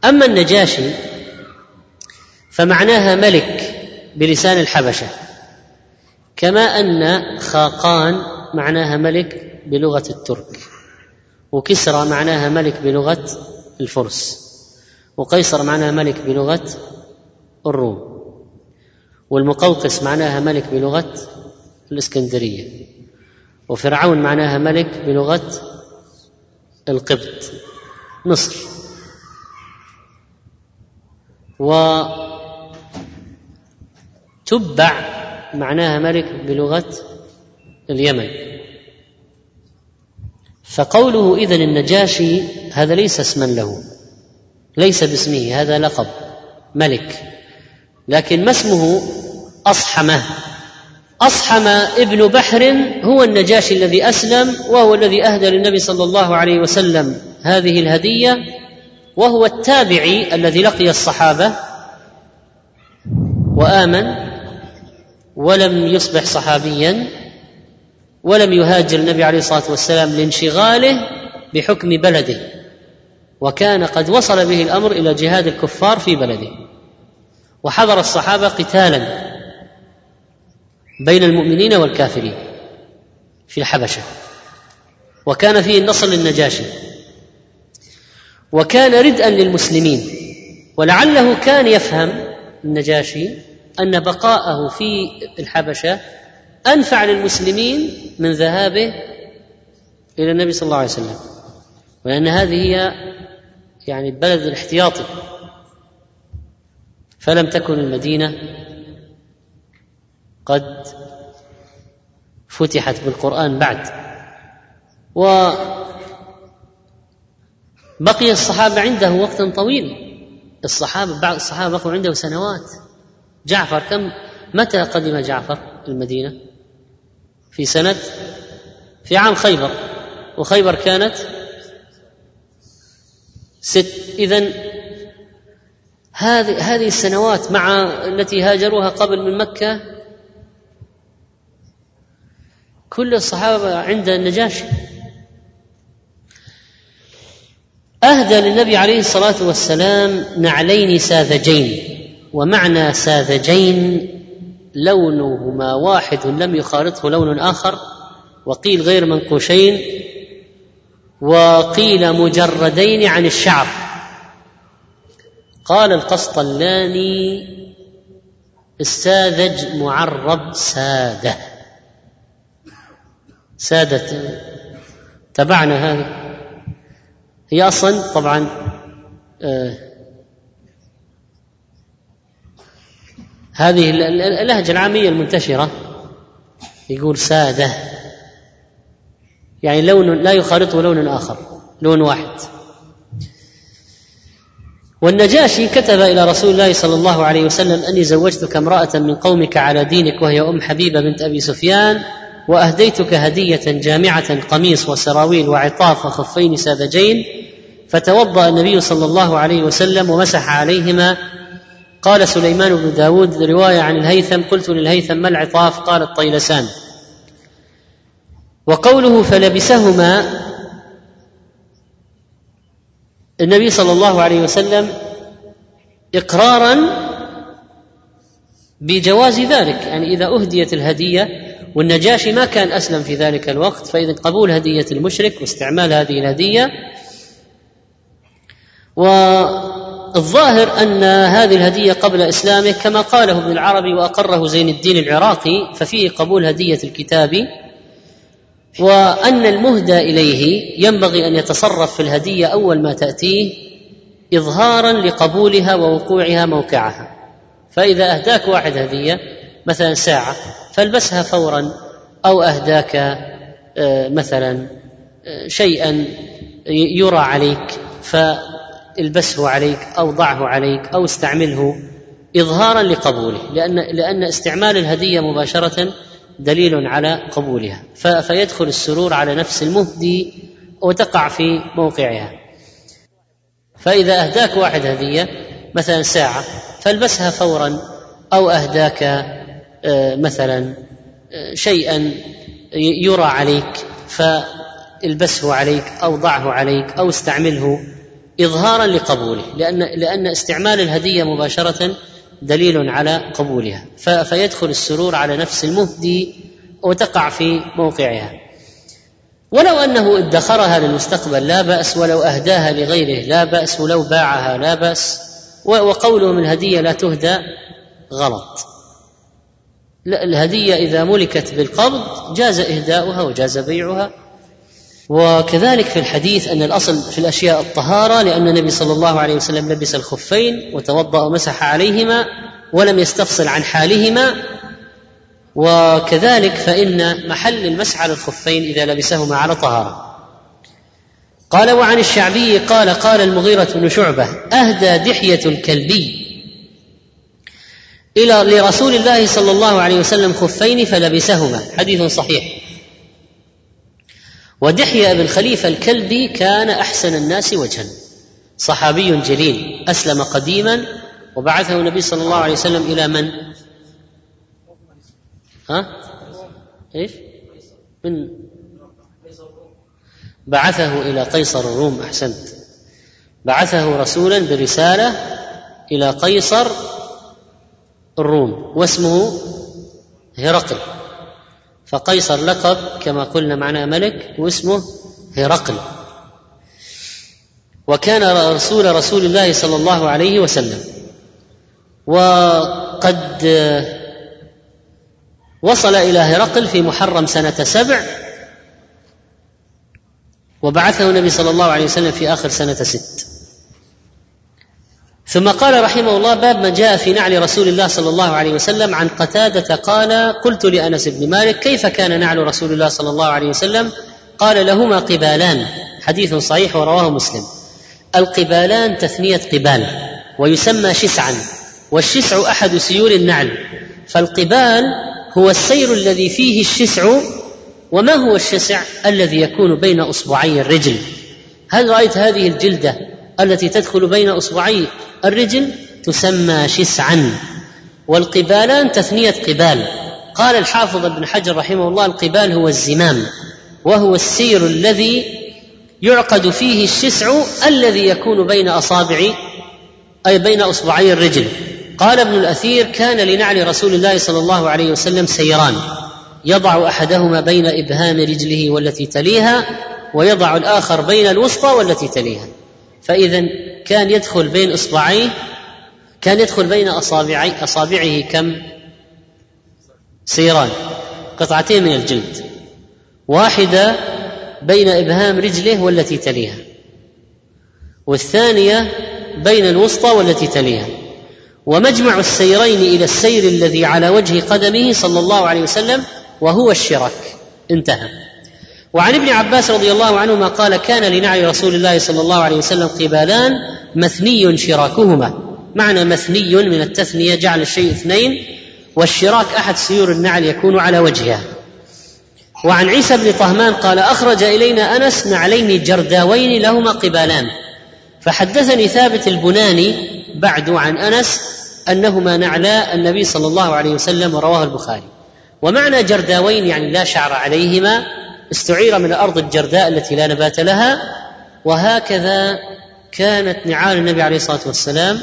B: أما النجاشي فمعناها ملك بلسان الحبشة. كما أن خاقان معناها ملك بلغة الترك وكسرى معناها ملك بلغة الفرس وقيصر معناها ملك بلغة الروم والمقوقس معناها ملك بلغة الإسكندرية وفرعون معناها ملك بلغة القبط مصر. وتبع معناها ملك بلغة اليمن. فقوله إذن النجاشي هذا ليس اسما له ليس باسمه هذا لقب ملك. لكن ما اسمه؟ أصحمة. أصحم ابن بحر هو النجاشي الذي أسلم وهو الذي أهدى للنبي صلى الله عليه وسلم هذه الهدية وهو التابعي الذي لقي الصحابة وآمن ولم يصبح صحابيا ولم يهاجر النبي عليه الصلاة والسلام لانشغاله بحكم بلده. وكان قد وصل به الأمر إلى جهاد الكفار في بلده. وحضر الصحابة قتالا بين المؤمنين والكافرين في الحبشة. وكان فيه النصر للنجاشي. وكان ردءا للمسلمين. ولعله كان يفهم النجاشي أن بقاءه في الحبشة أنفع للمسلمين من ذهابه إلى النبي صلى الله عليه وسلم ولان هذه هي يعني البلد الاحتياطي فلم تكن المدينة قد فتحت بالقرآن بعد. وبقي الصحابة عنده وقتا طويلا. الصحابه بعض الصحابة بقوا عنده سنوات. جعفر كم؟ متى قدم جعفر المدينة؟ في سنة؟ في عام خيبر. وخيبر كانت ست. اذا هذه هذه السنوات مع التي هاجروها قبل من مكة كل الصحابة عند النجاشي. أهدى للنبي عليه الصلاة والسلام نعلين ساذجين. ومعنى ساذجين لونهما واحد لم يخالطه لون آخر وقيل غير منقوشين وقيل مجردين عن الشعر. قال القسطلاني الساذج معرب ساده سادة تبعنا هذه. هي أصلا طبعا آه هذه اللهجة العامية المنتشرة. يقول سادة. يعني لون لا يخالطه لون آخر لون واحد. والنجاشي كتب إلى رسول الله صلى الله عليه وسلم أني زوجتك امرأة من قومك على دينك وهي أم حبيبة بنت أبي سفيان وأهديتك هدية جامعة قميص وسراويل وعطاف وخفين ساذجين فتوضأ النبي صلى الله عليه وسلم ومسح عليهما قال سليمان بن داود رواية عن الهيثم قلت للهيثم ما العطاف؟ قال الطيلسان. وقوله فلبسهما النبي صلى الله عليه وسلم إقرارا بجواز ذلك. يعني إذا أهديت الهدية والنجاشي ما كان أسلم في ذلك الوقت فإذا قبول هدية المشرك واستعمال هذه الهدية. والظاهر أن هذه الهدية قبل إسلامه كما قاله ابن العربي وأقره زين الدين العراقي ففيه قبول هدية الكتاب وأن المهدى إليه ينبغي أن يتصرف في الهدية أول ما تأتيه اظهارا لقبولها ووقوعها موقعها. فإذا أهداك واحد هدية مثلا ساعة فالبسها فورا أو أهداك آه، مثلا آه، شيئا يرى عليك فالبسه عليك أو ضعه عليك أو استعمله إظهارا لقبوله لأن لأن استعمال الهدية مباشرة دليل على قبولها فيدخل السرور على نفس المهدي وتقع في موقعها. فإذا أهداك واحد هدية مثلا ساعة فالبسها فورا أو أهداك آه، مثلا آه، شيئا يرى عليك فالبسه عليك أو ضعه عليك أو استعمله إظهارا لقبوله لأن لأن استعمال الهدية مباشرة دليل على قبولها. فيدخل السرور على نفس المهدي وتقع في موقعها. ولو أنه ادخرها للمستقبل لا بأس ولو أهداها لغيره لا بأس ولو باعها لا بأس وقوله من هدية لا تهدى غلط. الهدية إذا ملكت بالقبض جاز إهداؤها وجاز بيعها. وكذلك في الحديث أن الأصل في الأشياء الطهارة لأن النبي صلى الله عليه وسلم لبس الخفين وتوضأ ومسح عليهما ولم يستفصل عن حالهما. وكذلك فإن محل المسح على الخفين إذا لبسهما على طهارة. قال وعن الشعبي قال قال المغيرة بن شعبة أهدى دحية الكلبي إلى لرسول الله صلى الله عليه وسلم خفين فلبسهما حديث صحيح. ودحية بن خليفة الكلبي كان أحسن الناس وجها صحابي جليل أسلم قديما وبعثه النبي صلى الله عليه وسلم إلى من؟ ها؟ إيش؟ من بعثه إلى قيصر الروم أحسنت بعثه رسولا برسالة إلى قيصر الروم واسمه هرقل فقيصر لقب كما قلنا معناه ملك واسمه هرقل. وكان رسول رسول الله صلى الله عليه وسلم. وقد وصل إلى هرقل في محرم سنة سبع. وبعثه النبي صلى الله عليه وسلم في آخر سنة ست. ثم قال رحمه الله باب ما جاء في نعل رسول الله صلى الله عليه وسلم عن قتادة قال قلت لأنس بن مالك كيف كان نعل رسول الله صلى الله عليه وسلم؟ قال لهما قبالان حديث صحيح ورواه مسلم. القبالان تثنية قبال ويسمى شسعا والشسع أحد سيور النعل. فالقبال هو السير الذي فيه الشسع وما هو الشسع؟ الذي يكون بين أصبعي الرجل. هل رأيت هذه الجلدة؟ التي تدخل بين أصبعي. الرجل تسمى شسعا والقبالان تثنية قبال. قال الحافظ ابن حجر رحمه الله القبال هو الزمام وهو السير الذي يعقد فيه الشسع الذي يكون بين اصابع أي بين أصبعي الرجل. قال ابن الأثير كان لنعل رسول الله صلى الله عليه وسلم سيران. يضع أحدهما بين إبهام رجله والتي تليها ويضع الآخر بين الوسطى والتي تليها. فاذا كان يدخل بين إصبعيه كان يدخل بين اصابعي أصابعه كم؟ سيران قطعتين من الجلد واحدة بين إبهام رجله والتي تليها والثانية بين الوسطى والتي تليها ومجمع السيرين إلى السير الذي على وجه قدمه صلى الله عليه وسلم وهو الشرك انتهى. وعن ابن عباس رضي الله عنهما قال كان لنعي رسول الله صلى الله عليه وسلم قبالان مثني شراكهما. معنى مثني من التثنية جعل الشيء اثنين والشراك أحد سيور النعل يكون على وجهها وعن عيسى بن طهمان قال أخرج إلينا أنس نعلين جرداوين لهما قبالان. فحدثني ثابت البناني بعد عن أنس أنهما نعلا النبي صلى الله عليه وسلم ورواه البخاري. ومعنى جرداوين يعني لا شعر عليهما استعير من الأرض الجرداء التي لا نبات لها وهكذا كانت نعال النبي عليه الصلاة والسلام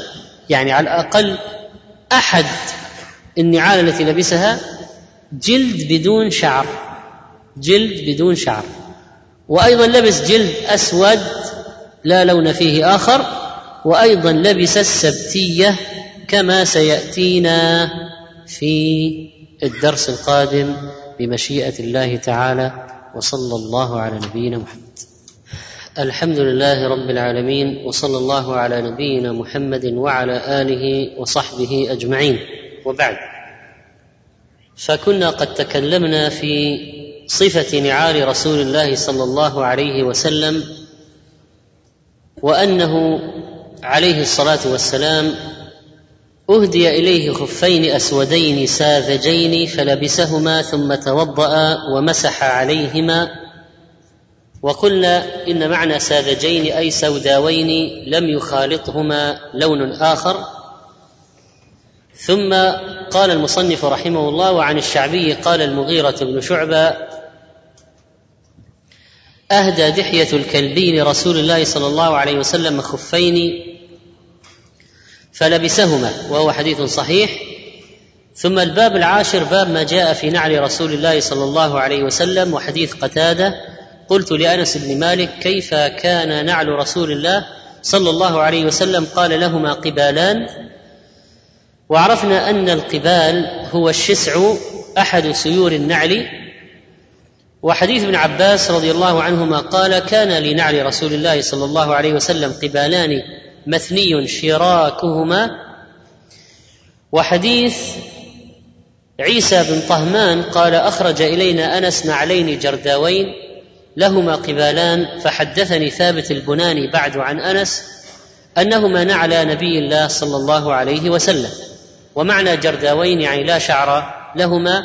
B: يعني على الأقل أحد النعال التي لبسها جلد بدون شعر جلد بدون شعر. وأيضا لبس جلد أسود لا لون فيه آخر وأيضا لبس السبتية كما سيأتينا في الدرس القادم بمشيئة الله تعالى. وصلى الله على نبينا محمد. الحمد لله رب العالمين وصلى الله على نبينا محمد وعلى آله وصحبه أجمعين. وبعد فكنا قد تكلمنا في صفة نعال رسول الله صلى الله عليه وسلم وأنه عليه الصلاة والسلام أهدي إليه خفين أسودين ساذجين فلبسهما ثم توضأ ومسح عليهما وقلنا إن معنى ساذجين أي سوداوين لم يخالطهما لون آخر. ثم قال المصنف رحمه الله وعن الشعبي قال المغيرة بن شعبة أهدى دحية الكلبي لرسول الله صلى الله عليه وسلم خفين فلبسهما وهو حديث صحيح. ثم الباب العاشر باب ما جاء في نعل رسول الله صلى الله عليه وسلم وحديث قتادة. قلت لأنس بن مالك كيف كان نعل رسول الله صلى الله عليه وسلم؟ قال لهما قبالان. وعرفنا أن القبال هو الشسع أحد سيور النعل. وحديث ابن عباس رضي الله عنهما قال كان لنعل رسول الله صلى الله عليه وسلم قبالان مثني شراكهما. وحديث عيسى بن طهمان قال أخرج إلينا أنس نعلين جرداوين لهما قبالان فحدثني ثابت البناني بعد عن أنس أنهما نعلى نبي الله صلى الله عليه وسلم ومعنى جرداوين يعني لا شعر لهما.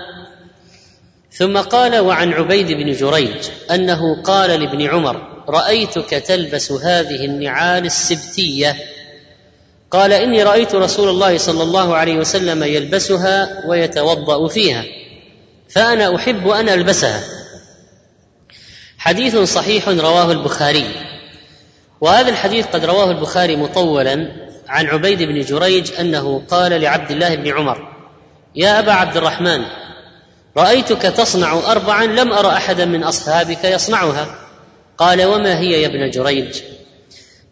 B: ثم قال وعن عبيد بن جريج أنه قال لابن عمر رأيتك تلبس هذه النعال السبتية. قال إني رأيت رسول الله صلى الله عليه وسلم يلبسها ويتوضأ فيها فأنا أحب أن ألبسها. حديث صحيح رواه البخاري وهذا الحديث قد رواه البخاري مطولا عن عبيد بن جريج أنه قال لعبد الله بن عمر يا أبا عبد الرحمن رأيتك تصنع اربعا لم أر احدا من أصحابك يصنعها. قال وما هي يا ابن جريج؟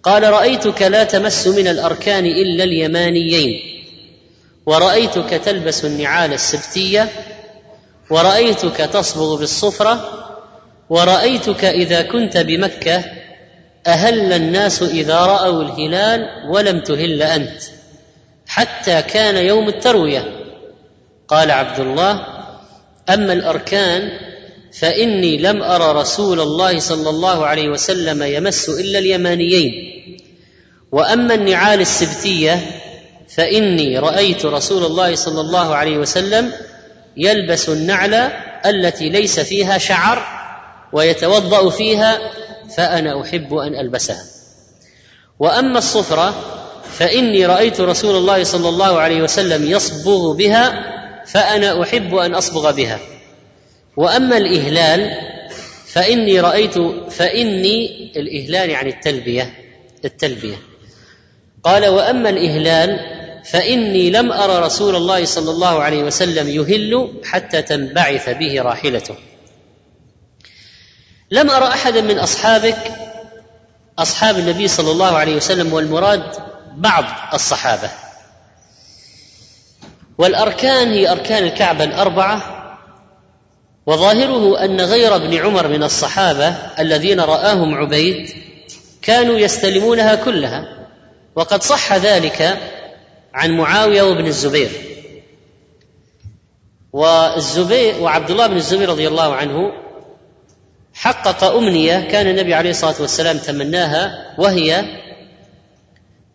B: قال رأيتك لا تمس من الأركان إلا اليمانيين ورأيتك تلبس النعال السبتية ورأيتك تصبغ بالصفرة ورأيتك إذا كنت بمكة أهل الناس إذا رأوا الهلال ولم تهل أنت حتى كان يوم التروية. قال عبد الله أما الأركان فإني لم ار رسول الله صلى الله عليه وسلم يمس إلا اليمانيين. وأما النعال السبتية فإني رأيت رسول الله صلى الله عليه وسلم يلبس النعل التي ليس فيها شعر ويتوضأ فيها فأنا أحب أن ألبسها. وأما الصفرة فإني رأيت رسول الله صلى الله عليه وسلم يصبغ بها فأنا أحب أن أصبغ بها. وأما الإهلال فإني رأيت فإني الإهلال يعني التلبية التلبية. قال وأما الإهلال فإني لم أرى رسول الله صلى الله عليه وسلم يهل حتى تنبعث به راحلته. لم أرى احدا من أصحابك أصحاب النبي صلى الله عليه وسلم والمراد بعض الصحابة. والأركان هي أركان الكعبة الأربعة وظاهره أن غير ابن عمر من الصحابة الذين رآهم عبيد كانوا يستلمونها كلها وقد صح ذلك عن معاوية وابن الزبير. والزبير وعبد الله بن الزبير رضي الله عنه حقق أمنية كان النبي عليه الصلاة والسلام تمناها وهي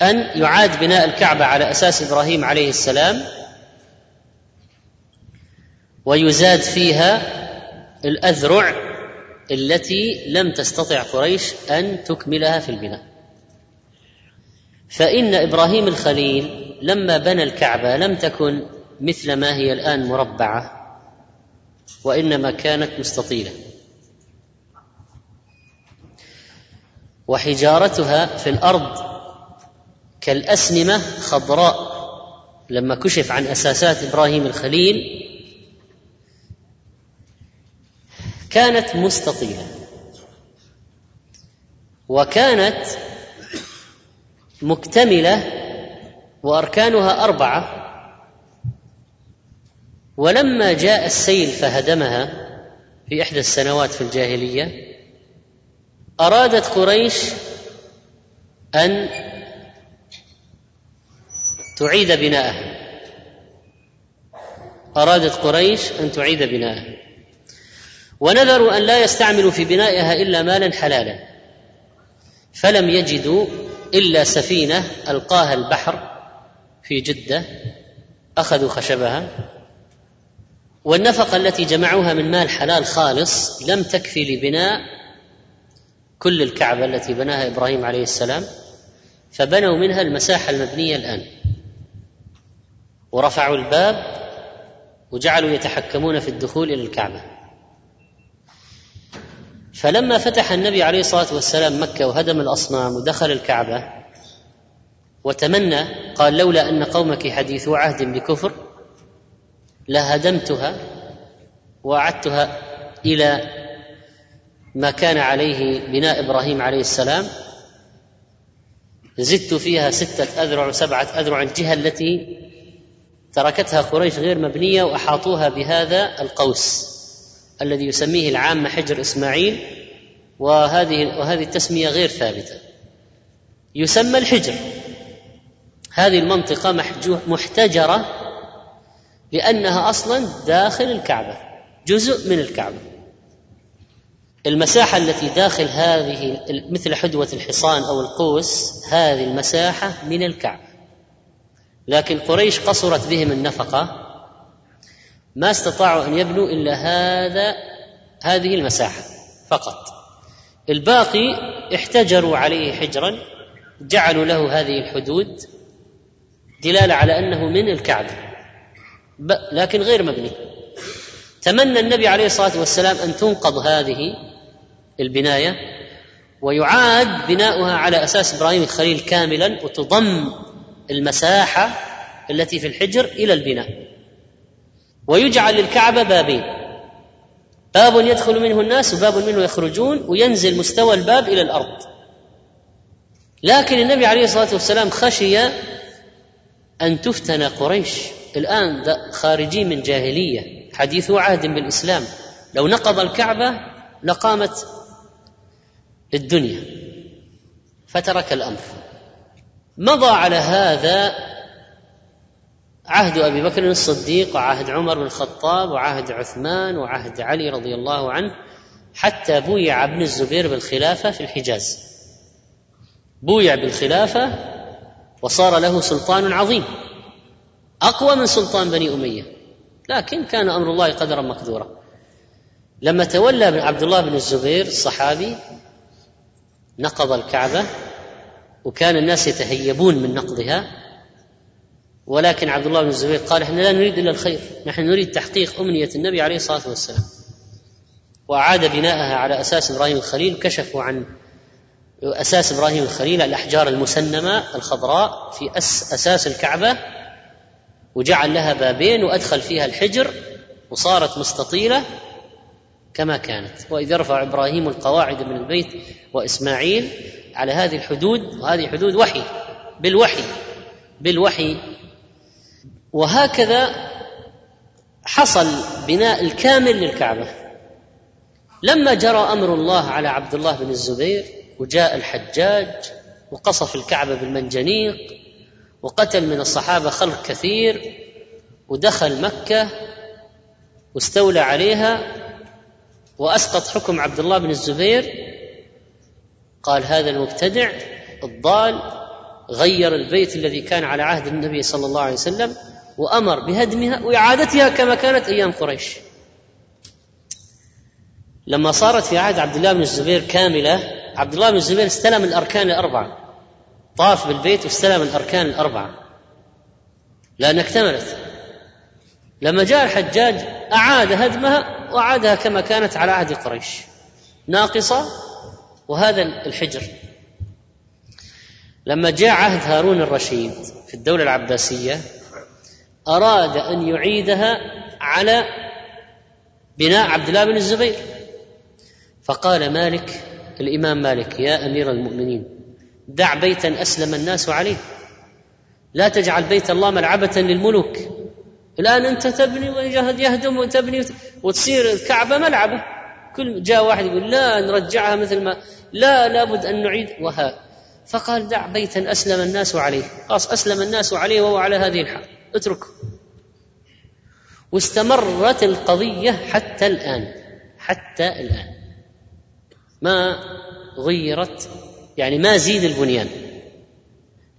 B: أن يعاد بناء الكعبة على أساس إبراهيم عليه السلام ويزاد فيها الأذرع التي لم تستطع قريش أن تكملها في البناء. فإن إبراهيم الخليل لما بنى الكعبة لم تكن مثل ما هي الآن مربعة وإنما كانت مستطيلة. وحجارتها في الأرض كالأسنمة خضراء. لما كشف عن أساسات إبراهيم الخليل كانت مستطيلة. وكانت مكتملة وأركانها أربعة. ولما جاء السيل فهدمها في إحدى السنوات في الجاهلية أرادت قريش أن تعيد بناءها. أرادت قريش أن تعيد بناءها. ونذروا أن لا يستعملوا في بنائها إلا مالا حلالا. فلم يجدوا إلا سفينة ألقاها البحر في جدة أخذوا خشبها والنفقة التي جمعوها من مال حلال خالص لم تكفي لبناء كل الكعبة التي بناها إبراهيم عليه السلام فبنوا منها المساحة المبنية الآن. ورفعوا الباب وجعلوا يتحكمون في الدخول إلى الكعبة. فلما فتح النبي عليه الصلاة والسلام مكة وهدم الأصنام ودخل الكعبة وتمنى قال لولا أن قومك حديثو عهد بكفر لهدمتها وأعدتها إلى ما كان عليه بناء إبراهيم عليه السلام. زدت فيها ستة أذرع وسبعة أذرع الجهة التي تركتها قريش غير مبنية وأحاطوها بهذا القوس. الذي يسميه العامة حجر إسماعيل وهذه وهذه التسمية غير ثابتة. يسمى الحجر. هذه المنطقة محتجرة لأنها أصلا داخل الكعبة جزء من الكعبة. المساحة التي داخل هذه مثل حدوة الحصان أو القوس هذه المساحة من الكعبة. لكن قريش قصرت بهم النفقة ما استطاعوا أن يبنوا إلا هذا هذه المساحة فقط. الباقي احتجروا عليه حجرا جعلوا له هذه الحدود دلالة على أنه من الكعبة لكن غير مبني. تمنى النبي عليه الصلاة والسلام أن تنقض هذه البناية ويعاد بناؤها على أساس إبراهيم الخليل كاملا وتضم المساحة التي في الحجر إلى البناء. ويجعل للكعبة بابين. باب يدخل منه الناس وباب منه يخرجون وينزل مستوى الباب إلى الأرض. لكن النبي عليه الصلاة والسلام خشي أن تفتن قريش. الآن خارجين من جاهلية. حديث عهد بالإسلام. لو نقض الكعبة لقامت الدنيا فترك الأمر. مضى على هذا عهد أبي بكر الصديق وعهد عمر بن الخطاب وعهد عثمان وعهد علي رضي الله عنه حتى بويع ابن الزبير بالخلافة في الحجاز. بويع بالخلافة وصار له سلطان عظيم أقوى من سلطان بني أمية لكن كان أمر الله قدرا مقدورا. لما تولى عبد الله بن الزبير الصحابي نقض الكعبة وكان الناس يتهيبون من نقضها ولكن عبد الله بن الزبير قال إحنا لا نريد إلا الخير نحن نريد تحقيق أمنية النبي عليه الصلاة والسلام. واعاد بناءها على أساس إبراهيم الخليل كشفوا عن أساس إبراهيم الخليل الأحجار المسنمة الخضراء في أس أساس الكعبة وجعل لها بابين وأدخل فيها الحجر وصارت مستطيلة كما كانت. وإذ يرفع إبراهيم القواعد من البيت وإسماعيل على هذه الحدود وهذه حدود وحي بالوحي بالوحي وهكذا حصل بناء الكامل للكعبة. لما جرى أمر الله على عبد الله بن الزبير وجاء الحجاج وقصف الكعبة بالمنجنيق وقتل من الصحابة خلق كثير ودخل مكة واستولى عليها وأسقط حكم عبد الله بن الزبير. قال هذا المبتدع الضال غير البيت الذي كان على عهد النبي صلى الله عليه وسلم وأمر بهدمها وإعادتها كما كانت أيام قريش. لما صارت في عهد عبد الله بن الزبير كاملة عبد الله بن الزبير استلم الأركان الأربعة. طاف بالبيت واستلم الأركان الأربعة. لأن اكتملت لما جاء الحجاج أعاد هدمها وأعادها كما كانت على عهد قريش. ناقصة وهذا الحجر. لما جاء عهد هارون الرشيد في الدولة العباسية أراد أن يعيدها على بناء عبد الله بن الزبير. فقال مالك الإمام مالك يا أمير المؤمنين دع بيتا أسلم الناس عليه. لا تجعل بيت الله ملعبة للملوك. الآن أنت تبني ويجهد يهدم وتبني وتصير الكعبة ملعبة. كل جاء واحد يقول لا نرجعها مثل ما لا لابد أن نعيد. وها. فقال دع بيتا أسلم الناس عليه. خلاص أسلم الناس عليه وهو على هذه الحال. اتركه. واستمرت القضية حتى الآن حتى الآن. ما غيرت يعني ما زيد البنيان.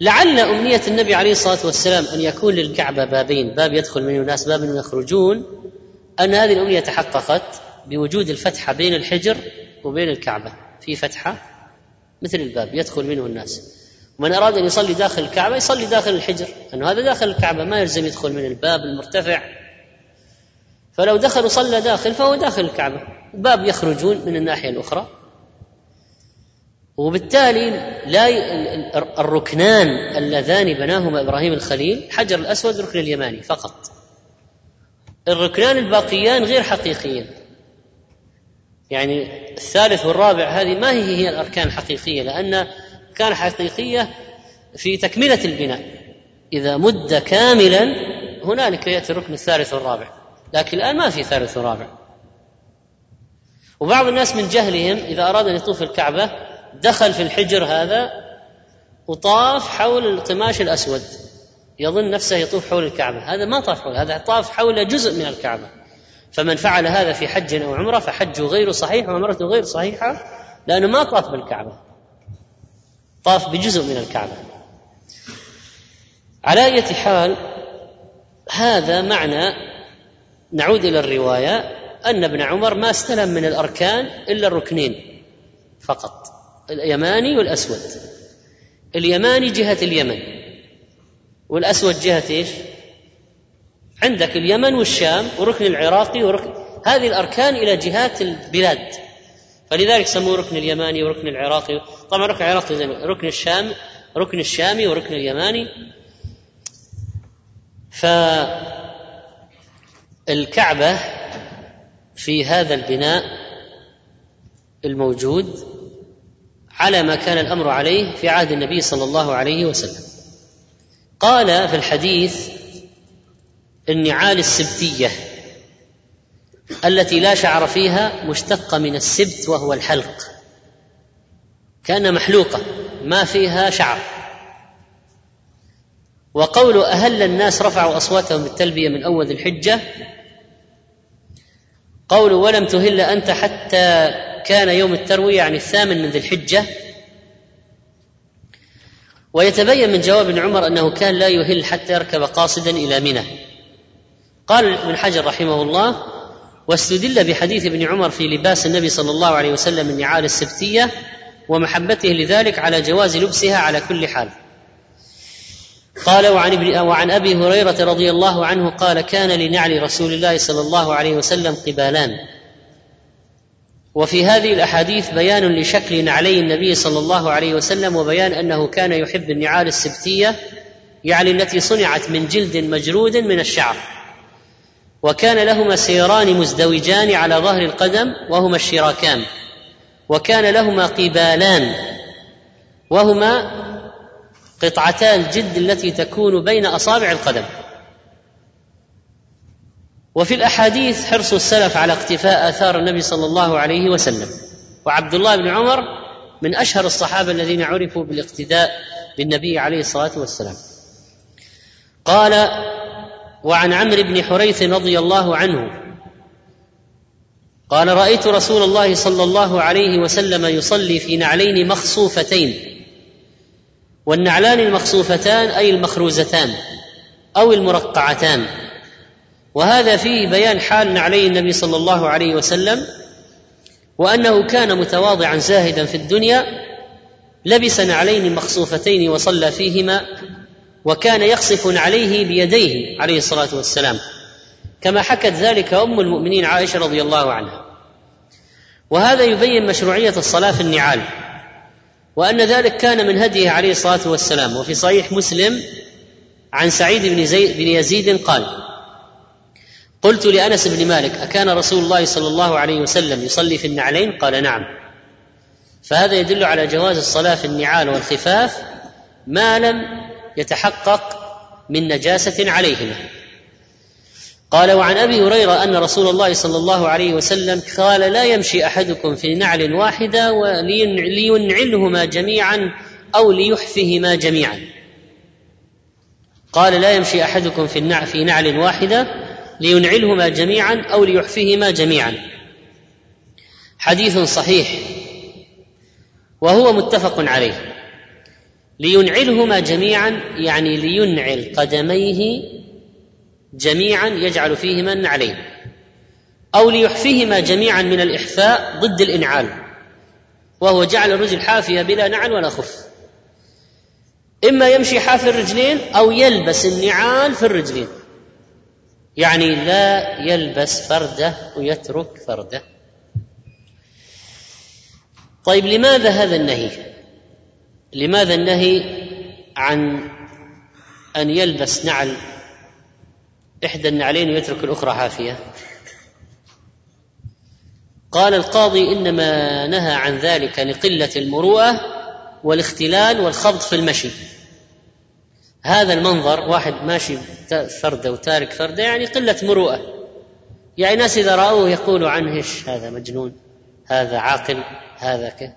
B: لعل أمنية النبي عليه الصلاة والسلام أن يكون للكعبة بابين باب يدخل منه الناس باب يخرجون. أن هذه الأمنية تحققت بوجود الفتحة بين الحجر وبين الكعبة. في فتحة مثل الباب يدخل منه الناس. ومن أراد أن يصلي داخل الكعبة يصلي داخل الحجر أنه هذا داخل الكعبة ما يلزم يدخل من الباب المرتفع. فلو دخل وصلى داخل فهو داخل الكعبة باب يخرجون من الناحية الأخرى. وبالتالي لا الركنان اللذان بناهما إبراهيم الخليل حجر الأسود ركن اليماني فقط. الركنان الباقيان غير حقيقيين. يعني الثالث والرابع هذه ما هي هي الأركان الحقيقية لأن كان حقيقية في تكملة البناء. إذا مد كاملا هنالك يأتي الركن الثالث والرابع. لكن الآن ما في ثالث ورابع. وبعض الناس من جهلهم إذا أراد أن يطوف الكعبة دخل في الحجر هذا وطاف حول القماش الأسود. يظن نفسه يطوف حول الكعبة. هذا ما طاف حول هذا طاف حول جزء من الكعبة. فمن فعل هذا في حج أو عمرة فحجه غير صحيح وعمرته غير صحيحة لأنه ما طاف بالكعبة. طاف بجزء من الكعبة. على اية حال هذا معنى نعود إلى الرواية أن ابن عمر ما استلم من الأركان إلا الركنين فقط اليماني والأسود. اليماني جهة اليمن والأسود جهة إيش؟ عندك اليمن والشام وركن العراقي وركن هذه الأركان إلى جهات البلاد. فلذلك سموه ركن اليماني وركن العراقي. طبعا ركن العراقي زي ركن الشام ركن الشامي وركن اليماني. فالكعبة في هذا البناء الموجود على ما كان الأمر عليه في عهد النبي صلى الله عليه وسلم. قال في الحديث النعال السبتية التي لا شعر فيها مشتقه من السبت وهو الحلق. كانها محلوقة ما فيها شعر. وقول أهل الناس رفعوا أصواتهم بالتلبية من أول الحجة قول ولم تهل أنت حتى كان يوم التروية يعني الثامن من ذي الحجة. ويتبين من جواب ابن عمر أنه كان لا يهل حتى يركب قاصدا إلى منى. قال ابن حجر رحمه الله واستدل بحديث ابن عمر في لباس النبي صلى الله عليه وسلم النعال السبتية ومحبته لذلك على جواز لبسها على كل حال. قال وعن ابن وعن أبي هريرة رضي الله عنه قال كان لنعل رسول الله صلى الله عليه وسلم قبالان وفي هذه الأحاديث بيان لشكل نعلي النبي صلى الله عليه وسلم وبيان أنه كان يحب النعال السبتية يعني التي صنعت من جلد مجرود من الشعر. وكان لهما سيران مزدوجان على ظهر القدم وهما الشراكان. وكان لهما قبالان وهما قطعتا الجلد التي تكون بين أصابع القدم. وفي الأحاديث حرص السلف على اقتفاء آثار النبي صلى الله عليه وسلم. وعبد الله بن عمر من أشهر الصحابة الذين عرفوا بالاقتداء بالنبي عليه الصلاة والسلام. قال وعن عمرو بن حريث رضي الله عنه قال رأيت رسول الله صلى الله عليه وسلم يصلي في نعلين مخصوفتين والنعلان المخصوفتان أي المخروزتان أو المرقعتان. وهذا فيه بيان حال نعلي النبي صلى الله عليه وسلم وأنه كان متواضعا زاهدا في الدنيا لبس نعلين مخصوفتين وصلى فيهما وكان يقصف عليه بيديه عليه الصلاة والسلام. كما حكت ذلك أم المؤمنين عائشة رضي الله عنها. وهذا يبين مشروعية الصلاة في النعال وأن ذلك كان من هديه عليه الصلاة والسلام. وفي صحيح مسلم عن سعيد بن, زي بن يزيد قال قلت لأنس بن مالك أكان رسول الله صلى الله عليه وسلم يصلي في النعلين؟ قال نعم. فهذا يدل على جواز الصلاة في النعال والخفاف ما لم يتحقق من نجاسة عليهما. قال وعن أبي هريرة أن رسول الله صلى الله عليه وسلم قال لا يمشي أحدكم في نعل واحدة لينعلهما جميعا أو ليحفهما جميعا. قال لا يمشي أحدكم في في نعل واحدة لينعلهما جميعا أو ليحفهما جميعا. حديث صحيح. وهو متفق عليه. لينعلهما جميعا يعني لينعل قدميه جميعا يجعل فيهما النعلين أو ليحفهما جميعا من الإحفاء ضد الإنعال وهو جعل الرجل حافية بلا نعل ولا خف إما يمشي حافي الرجلين أو يلبس النعال في الرجلين يعني لا يلبس فرده ويترك فرده. طيب لماذا هذا النهي؟ لماذا النهي عن أن يلبس نعل إحدى النعلين ويترك الأخرى حافيه قال القاضي إنما نهى عن ذلك لقلة المروءة والاختلال والخبط في المشي. هذا المنظر واحد ماشي فرده وتارك فرده يعني قلة مروءة. يعني ناس إذا رأوه يقولوا عنه إيش هذا مجنون هذا عاقل هذا كذا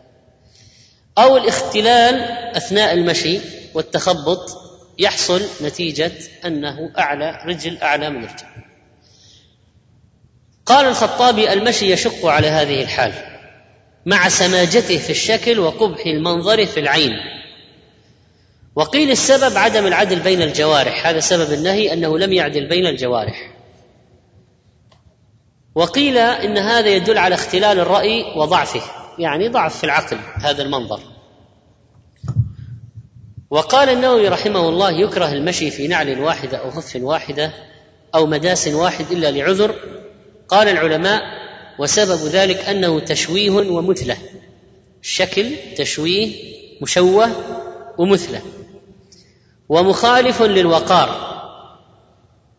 B: أو الاختلال أثناء المشي والتخبط يحصل نتيجة أنه أعلى رجل أعلى من رجل قال الخطابي المشي يشق على هذه الحال مع سماجته في الشكل وقبح المنظر في العين. وقيل السبب عدم العدل بين الجوارح هذا سبب النهي أنه لم يعدل بين الجوارح. وقيل إن هذا يدل على اختلال الرأي وضعفه يعني ضعف في العقل هذا المنظر. وقال النووي رحمه الله يكره المشي في نعل واحدة أو خف واحدة أو مداس واحد إلا لعذر. قال العلماء وسبب ذلك أنه تشويه ومثله. الشكل تشويه مشوه ومثله. ومخالف للوقار.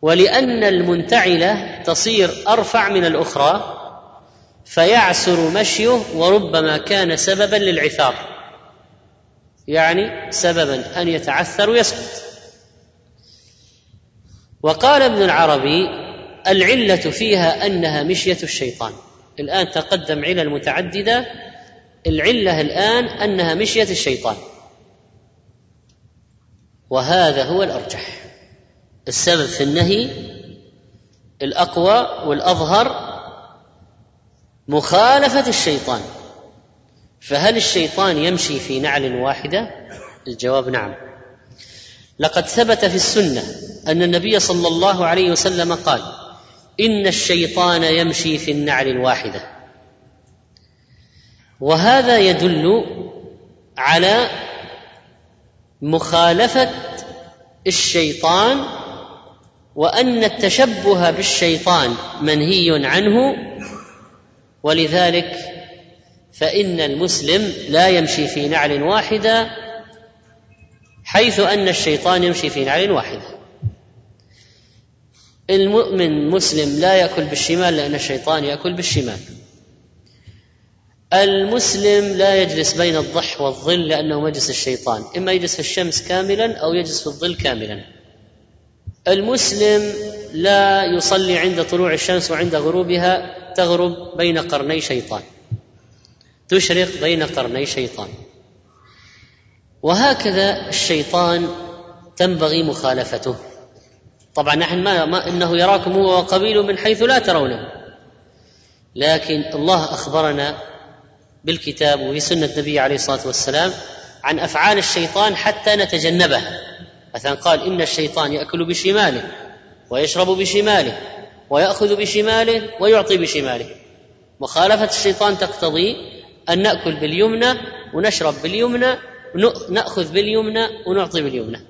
B: ولأن المنتعله تصير أرفع من الأخرى فيعسر مشيه وربما كان سببا للعثار. يعني سببا أن يتعثر ويسقط. وقال ابن العربي العلة فيها أنها مشية الشيطان. الآن تقدم علل متعدده العلة الآن أنها مشية الشيطان. وهذا هو الأرجح. السبب في النهي الأقوى والأظهر مخالفة الشيطان. فهل الشيطان يمشي في نعل واحدة؟ الجواب نعم. لقد ثبت في السنة أن النبي صلى الله عليه وسلم قال إن الشيطان يمشي في النعل الواحدة. وهذا يدل على مخالفة الشيطان وأن التشبه بالشيطان منهي عنه ولذلك فإن المسلم لا يمشي في نعل واحدة حيث أن الشيطان يمشي في نعل واحدة. المؤمن مسلم لا يأكل بالشمال لأن الشيطان يأكل بالشمال. المسلم لا يجلس بين الضح والظل لأنه مجلس الشيطان إما يجلس في الشمس كاملا أو يجلس في الظل كاملا. المسلم لا يصلي عند طلوع الشمس وعند غروبها تغرب بين قرني شيطان. تشرق بين قرني شيطان. وهكذا الشيطان تنبغي مخالفته. طبعا نحن ما, ما إنه يراكم هو وقبيله من حيث لا ترونه. لكن الله أخبرنا بالكتاب وفي سنه النبي عليه الصلاة والسلام عن أفعال الشيطان حتى نتجنبها مثلا قال إن الشيطان يأكل بشماله ويشرب بشماله ويأخذ بشماله ويعطي بشماله. مخالفة الشيطان تقتضي أن نأكل باليمنى ونشرب باليمنى نأخذ باليمنى ونعطي باليمنى.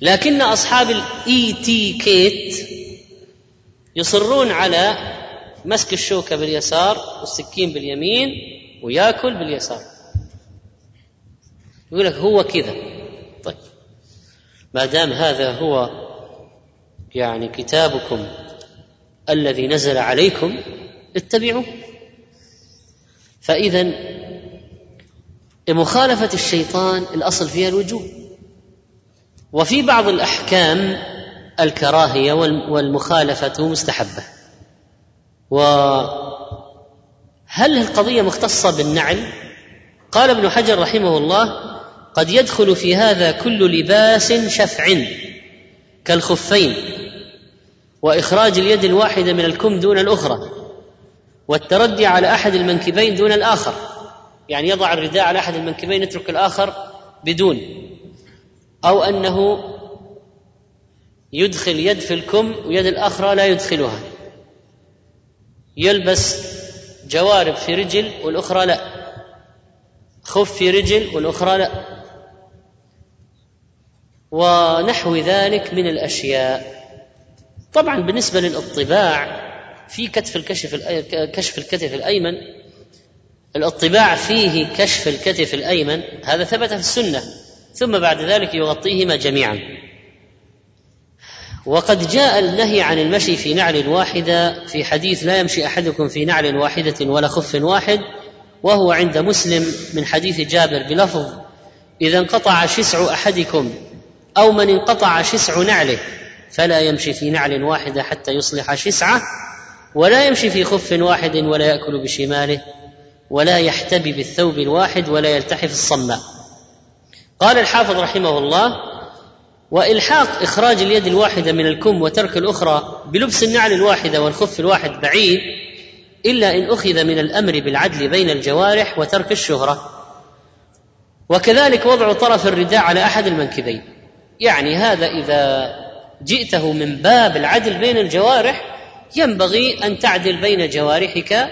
B: لكن أصحاب الاي تي كيت يصرون على مسك الشوكة باليسار والسكين باليمين ويأكل باليسار. يقول لك هو كذا. طيب. ما دام هذا هو يعني كتابكم الذي نزل عليكم اتبعوه. فإذا مخالفة الشيطان الأصل فيها الوجوب. وفي بعض الأحكام الكراهية والمخالفة مستحبة. وهل القضية مختصة بالنعل؟ قال ابن حجر رحمه الله قد يدخل في هذا كل لباس شفع كالخفين وإخراج اليد الواحدة من الكم دون الأخرى. والتردي على أحد المنكبين دون الآخر. يعني يضع الرداء على أحد المنكبين يترك الآخر بدون. أو أنه يدخل يد في الكم ويد الأخرى لا يدخلها. يلبس جوارب في رجل والأخرى لا. خف في رجل والأخرى لا. ونحو ذلك من الأشياء. طبعا بالنسبة للإطباع في كتف الكشف كشف الكتف الأيمن الاطباع فيه كشف الكتف الأيمن هذا ثبت في السنة ثم بعد ذلك يغطيهما جميعا. وقد جاء النهي عن المشي في نعل واحدة في حديث لا يمشي أحدكم في نعل واحدة ولا خف واحد وهو عند مسلم من حديث جابر بلفظ إذا انقطع شسع أحدكم أو من انقطع شسع نعله فلا يمشي في نعل واحدة حتى يصلح شسعه ولا يمشي في خف واحد ولا يأكل بشماله ولا يحتبي بالثوب الواحد ولا يلتحف الصماء قال الحافظ رحمه الله وإلحاق إخراج اليد الواحدة من الكم وترك الأخرى بلبس النعل الواحدة والخف الواحد بعيد إلا إن أخذ من الأمر بالعدل بين الجوارح وترك الشهرة. وكذلك وضع طرف الرداء على أحد المنكبين. يعني هذا إذا جئته من باب العدل بين الجوارح ينبغي أن تعدل بين جوارحك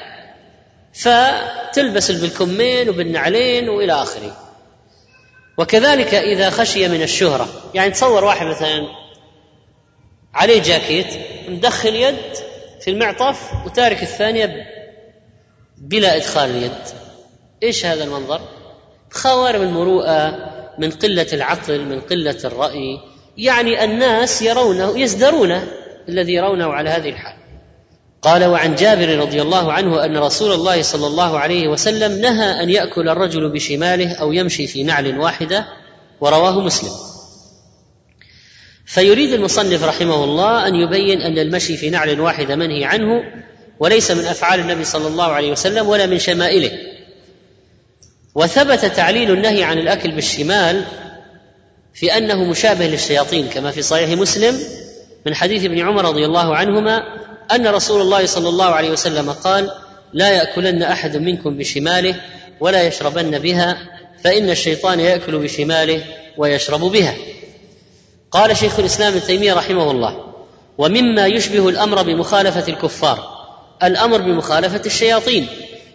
B: فتلبس بالكمين وبالنعلين وإلى آخره. وكذلك إذا خشي من الشهرة يعني تصور واحد مثلا عليه جاكيت مدخل يد في المعطف وتارك الثانية بلا إدخال اليد. إيش هذا المنظر؟ خوارم المروءة من قلة العقل من قلة الرأي. يعني الناس يرونه يزدرونه الذي يرونه على هذه الحال. قال وعن جابر رضي الله عنه أن رسول الله صلى الله عليه وسلم نهى أن يأكل الرجل بشماله أو يمشي في نعل واحدة ورواه مسلم. فيريد المصنف رحمه الله أن يبين أن المشي في نعل واحدة منهي عنه وليس من أفعال النبي صلى الله عليه وسلم ولا من شمائله. وثبت تعليل النهي عن الأكل بالشمال في أنه مشابه للشياطين كما في صحيح مسلم من حديث ابن عمر رضي الله عنهما أن رسول الله صلى الله عليه وسلم قال لا يأكلن أحد منكم بشماله ولا يشربن بها فإن الشيطان يأكل بشماله ويشرب بها. قال شيخ الإسلام ابن تيمية رحمه الله ومما يشبه الأمر بمخالفة الكفار الأمر بمخالفة الشياطين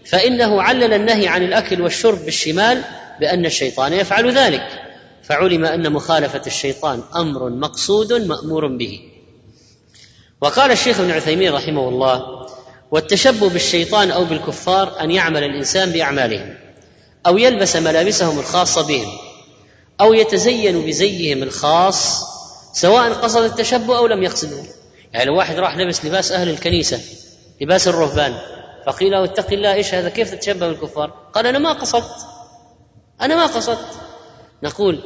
B: فإنه علل النهي عن الأكل والشرب بالشمال بأن الشيطان يفعل ذلك فعلم أن مخالفة الشيطان أمر مقصود مأمور به. وقال الشيخ ابن عثيمين رحمه الله والتشبه بالشيطان أو بالكفار أن يعمل الإنسان باعمالهم أو يلبس ملابسهم الخاصة بهم أو يتزين بزيهم الخاص سواء قصد التشبه أو لم يقصده. يعني لو واحد راح لبس لباس أهل الكنيسة لباس الرهبان فقيل له اتق الله إيش هذا؟ كيف تتشبه بالكفار؟ قال أنا ما قصدت. أنا ما قصدت. نقول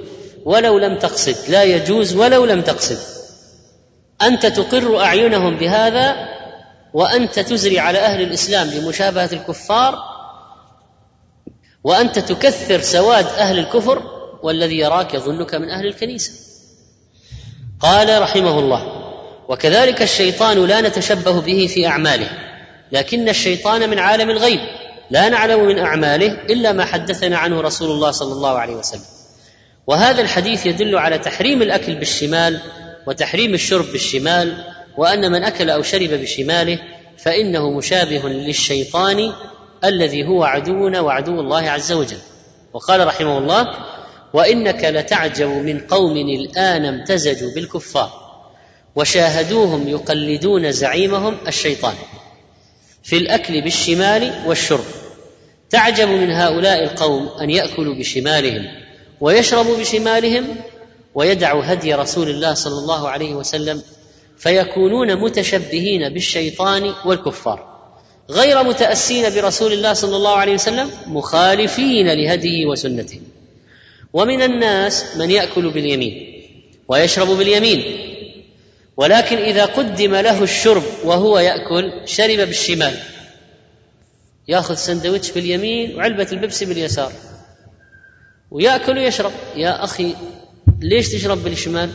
B: ولو لم تقصد. لا يجوز ولو لم تقصد. أنت تقر أعينهم بهذا وأنت تزري على أهل الإسلام لمشابهة الكفار وأنت تكثر سواد أهل الكفر والذي يراك يظنك من أهل الكنيسة. قال رحمه الله وكذلك الشيطان لا نتشبه به في أعماله لكن الشيطان من عالم الغيب لا نعلم من أعماله إلا ما حدثنا عنه رسول الله صلى الله عليه وسلم. وهذا الحديث يدل على تحريم الأكل بالشمال وتحريم الشرب بالشمال وأن من أكل أو شرب بشماله فإنه مشابه للشيطان الذي هو عدونا وعدو الله عز وجل. وقال رحمه الله وإنك لتعجب من قوم الآن امتزجوا بالكفار وشاهدوهم يقلدون زعيمهم الشيطان. في الأكل بالشمال والشرب تعجب من هؤلاء القوم أن يأكلوا بشمالهم ويشربوا بشمالهم ويدعوا هدي رسول الله صلى الله عليه وسلم فيكونون متشبهين بالشيطان والكفار. غير متأسين برسول الله صلى الله عليه وسلم مخالفين لهديه وسنته. ومن الناس من يأكل باليمين ويشرب باليمين. ولكن إذا قدم له الشرب وهو يأكل شرب بالشمال. يأخذ سندويتش باليمين وعلبة البيبسي باليسار. ويأكل ويشرب. يا أخي ليش تشرب بالشمال؟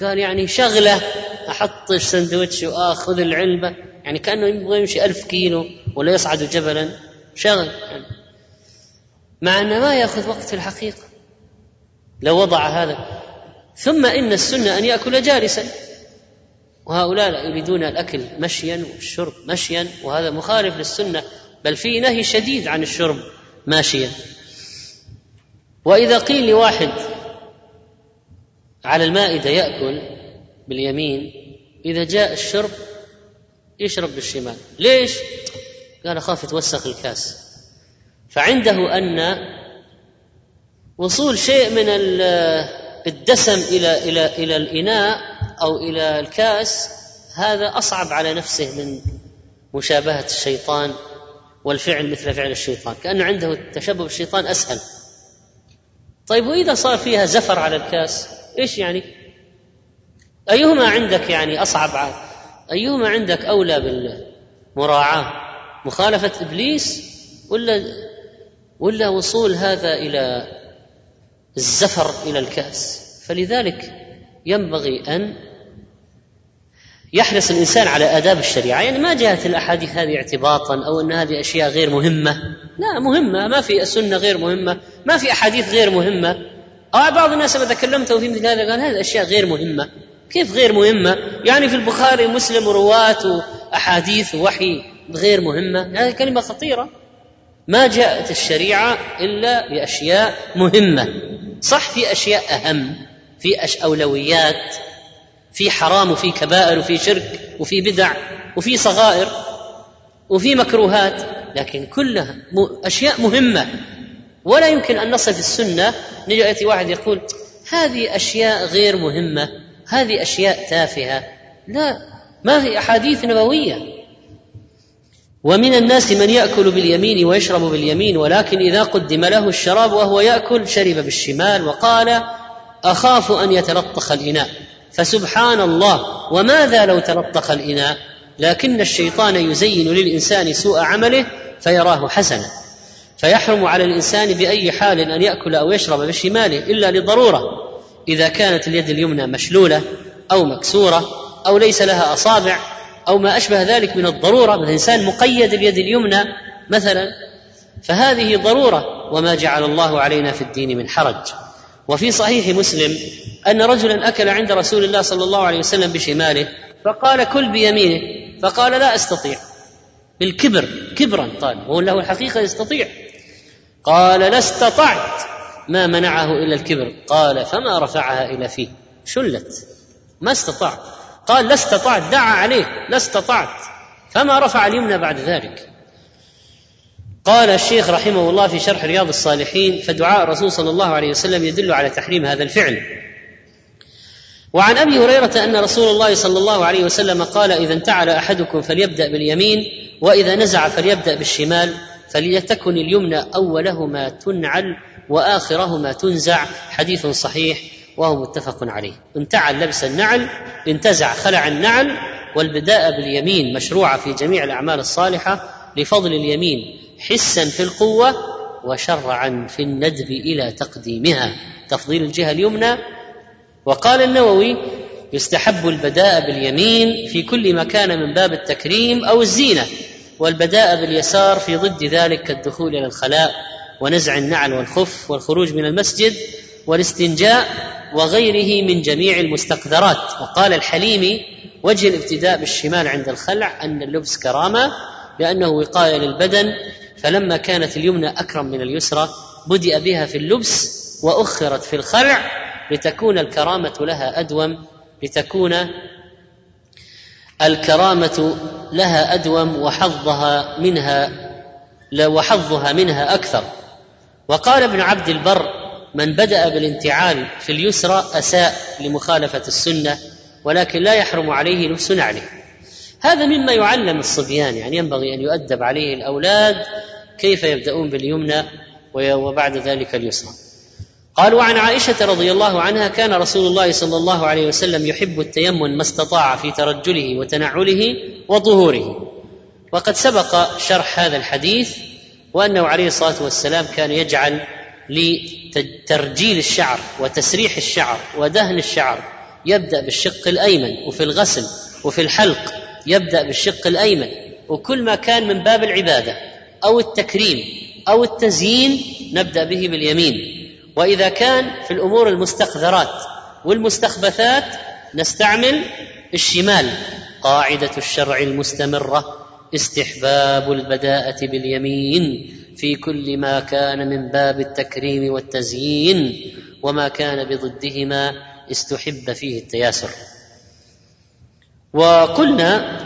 B: قال يعني شغلة أحط السندويتش وآخذ العلبة يعني كأنه يبغى يمشي ألف كيلو ولا يصعد جبلا. شغل. يعني مع أنه ما يأخذ وقت في الحقيقة. لو وضع هذا. ثم إن السنة أن يأكل جالسا. وهؤلاء يريدون الأكل مشيا والشرب مشيا وهذا مخالف للسنة بل في نهي شديد عن الشرب ماشيا. وإذا قيل لواحد على المائدة يأكل باليمين إذا جاء الشرب يشرب بالشمال. ليش؟ قال أخاف يتوسخ الكاس. فعنده أن وصول شيء من الدسم إلى إلى إلى الإناء أو إلى الكاس هذا أصعب على نفسه من مشابهة الشيطان والفعل مثل فعل الشيطان. كأنه عنده التشبه بالشيطان أسهل. طيب وإذا صار فيها زفر على الكاس؟ إيش يعني؟ أيهما عندك يعني أصعب أيهما عندك أولى بالمراعاة؟ مخالفة إبليس ولا ولا وصول هذا إلى الزفر إلى الكأس؟ فلذلك ينبغي أن يحرص الإنسان على آداب الشريعة. يعني ما جاءت الأحاديث هذه اعتباطا أو أن هذه أشياء غير مهمة. لا مهمة. ما في السنة غير مهمة. ما في أحاديث غير مهمة. أو بعض الناس لما تكلمت في مثل هذا قال هذه أشياء غير مهمة. كيف غير مهمة؟ يعني في البخاري ومسلم رواة وأحاديث ووحي غير مهمة. هذه كلمة خطيرة. ما جاءت الشريعة إلا بأشياء مهمة. صح في أشياء أهم في أش أولويات في حرام وفي كبائر وفي شرك وفي بدع وفي صغائر وفي مكروهات لكن كلها أشياء مهمة. ولا يمكن أن نصف السنة. نجي ياتي واحد يقول هذه أشياء غير مهمة هذه أشياء تافهة. لا ما هي أحاديث نبوية. ومن الناس من يأكل باليمين ويشرب باليمين ولكن إذا قدم له الشراب وهو يأكل شرب بالشمال وقال أخاف أن يتلطخ الإناء. فسبحان الله وماذا لو تلطخ الإناء؟ لكن الشيطان يزين للإنسان سوء عمله فيراه حسنا. فيحرم على الإنسان بأي حال أن يأكل أو يشرب بشماله إلا لضرورة إذا كانت اليد اليمنى مشلولة أو مكسورة أو ليس لها أصابع أو ما أشبه ذلك من الضرورة مثل إنسان مقيد اليد اليمنى مثلا فهذه ضرورة وما جعل الله علينا في الدين من حرج. وفي صحيح مسلم أن رجلا أكل عند رسول الله صلى الله عليه وسلم بشماله فقال كل بيمينه فقال لا أستطيع. بالكبر كبرا قال هو له الحقيقة يستطيع. قال لا استطعت ما منعه إلا الكبر. قال فما رفعها إلى فيه. شلت. ما استطاع قال لا استطعت دعا عليه. لا استطعت فما رفع اليمنى بعد ذلك. قال الشيخ رحمه الله في شرح رياض الصالحين فدعاء الرسول صلى الله عليه وسلم يدل على تحريم هذا الفعل. وعن أبي هريرة أن رسول الله صلى الله عليه وسلم قال إذا انتعل أحدكم فليبدأ باليمين وإذا نزع فليبدأ بالشمال. فليتكن اليمنى أولهما تنعل وآخرهما تنزع. حديث صحيح وهو متفق عليه. انتعل لبس النعل انتزع خلع النعل والبداء باليمين مشروعه في جميع الأعمال الصالحة لفضل اليمين حسا في القوة وشرعا في الندب إلى تقديمها. تفضيل الجهة اليمنى. وقال النووي يستحب البداء باليمين في كل ما كان من باب التكريم أو الزينة. والبداء باليسار في ضد ذلك كالدخول إلى الخلاء ونزع النعل والخف والخروج من المسجد والاستنجاء وغيره من جميع المستقذرات. وقال الحليمي وجه الابتداء بالشمال عند الخلع أن اللبس كرامة لأنه وقاية للبدن فلما كانت اليمنى أكرم من اليسرى بدأ بها في اللبس وأخرت في الخلع لتكون الكرامة لها أدوم لتكون الكرامة لها أدوم وحظها منها وحظها منها أكثر. وقال ابن عبد البر من بدأ بالانتعال في اليسرى أساء لمخالفة السنة ولكن لا يحرم عليه لبس نعله. هذا مما يعلم الصبيان يعني ينبغي أن يؤدب عليه الأولاد كيف يبدأون باليمنى وبعد ذلك اليسرى. قال وعن عائشة رضي الله عنها كان رسول الله صلى الله عليه وسلم يحب التيمم ما استطاع في ترجله وتنعله وظهوره. وقد سبق شرح هذا الحديث وأنه عليه الصلاة والسلام كان يجعل لترجيل الشعر وتسريح الشعر ودهن الشعر يبدأ بالشق الأيمن وفي الغسل وفي الحلق يبدأ بالشق الأيمن. وكل ما كان من باب العبادة أو التكريم أو التزيين نبدأ به باليمين. وإذا كان في الأمور المستقذرات والمستخبثات نستعمل الشمال قاعدة الشرع المستمرة استحباب البداءة باليمين في كل ما كان من باب التكريم والتزيين وما كان بضدهما استحب فيه التياسر. وقلنا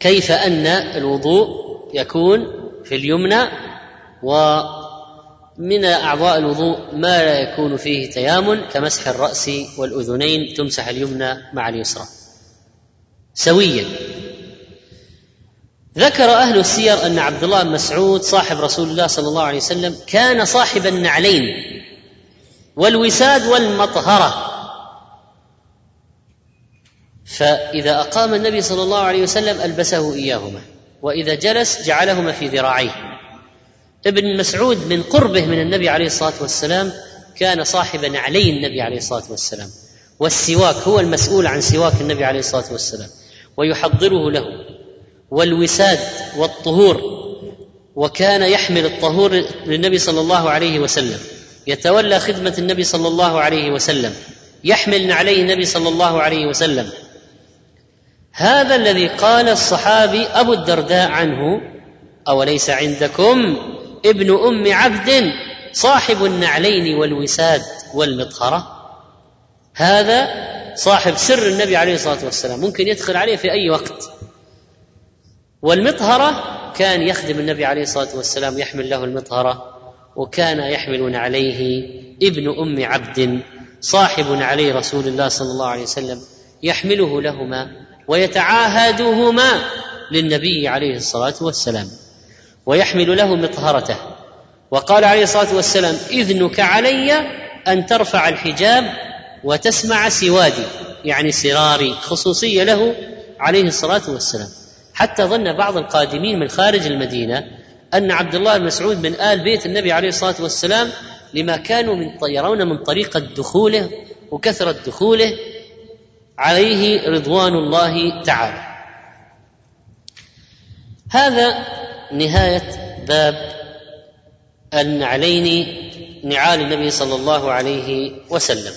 B: كيف أن الوضوء يكون في اليمنى و من أعضاء الوضوء ما لا يكون فيه تيامن كمسح الرأس والأذنين تمسح اليمنى مع اليسرى. سويا. ذكر أهل السير أن عبد الله بن مسعود صاحب رسول الله صلى الله عليه وسلم كان صاحب النعلين والوساد والمطهرة. فإذا أقام النبي صلى الله عليه وسلم ألبسه إياهما وإذا جلس جعلهما في ذراعيه. ابن مسعود من قربه من النبي عليه الصلاة والسلام كان صاحب نعلي النبي عليه الصلاة والسلام والسواك هو المسؤول عن سواك النبي عليه الصلاة والسلام ويحضره له والوساد والطهور وكان يحمل الطهور للنبي صلى الله عليه وسلم يتولى خدمة النبي صلى الله عليه وسلم يحمل نعلي النبي صلى الله عليه وسلم. هذا الذي قال الصحابي أبو الدرداء عنه أوليس عندكم؟ ابن أم عبد صاحب النعلين والوساد والمطهره هذا صاحب سر النبي عليه الصلاة والسلام ممكن يدخل عليه في أي وقت. والمطهرة كان يخدم النبي عليه الصلاة والسلام يحمل له المطهرة وكان يحمل عليه ابن أم عبد صاحب علي رسول الله صلى الله عليه وسلم يحمله لهما ويتعاهدهما للنبي عليه الصلاة والسلام. ويحمل له مطهرته. وقال عليه الصلاة والسلام إذنك علي أن ترفع الحجاب وتسمع سوادي. يعني سراري خصوصية له عليه الصلاة والسلام. حتى ظن بعض القادمين من خارج المدينة أن عبد الله بن مسعود من آل بيت النبي عليه الصلاة والسلام لما كانوا من يرون من طريقه دخوله وكثرة دخوله عليه رضوان الله تعالى. هذا نهاية باب النعلين نعال النبي صلى الله عليه وسلم.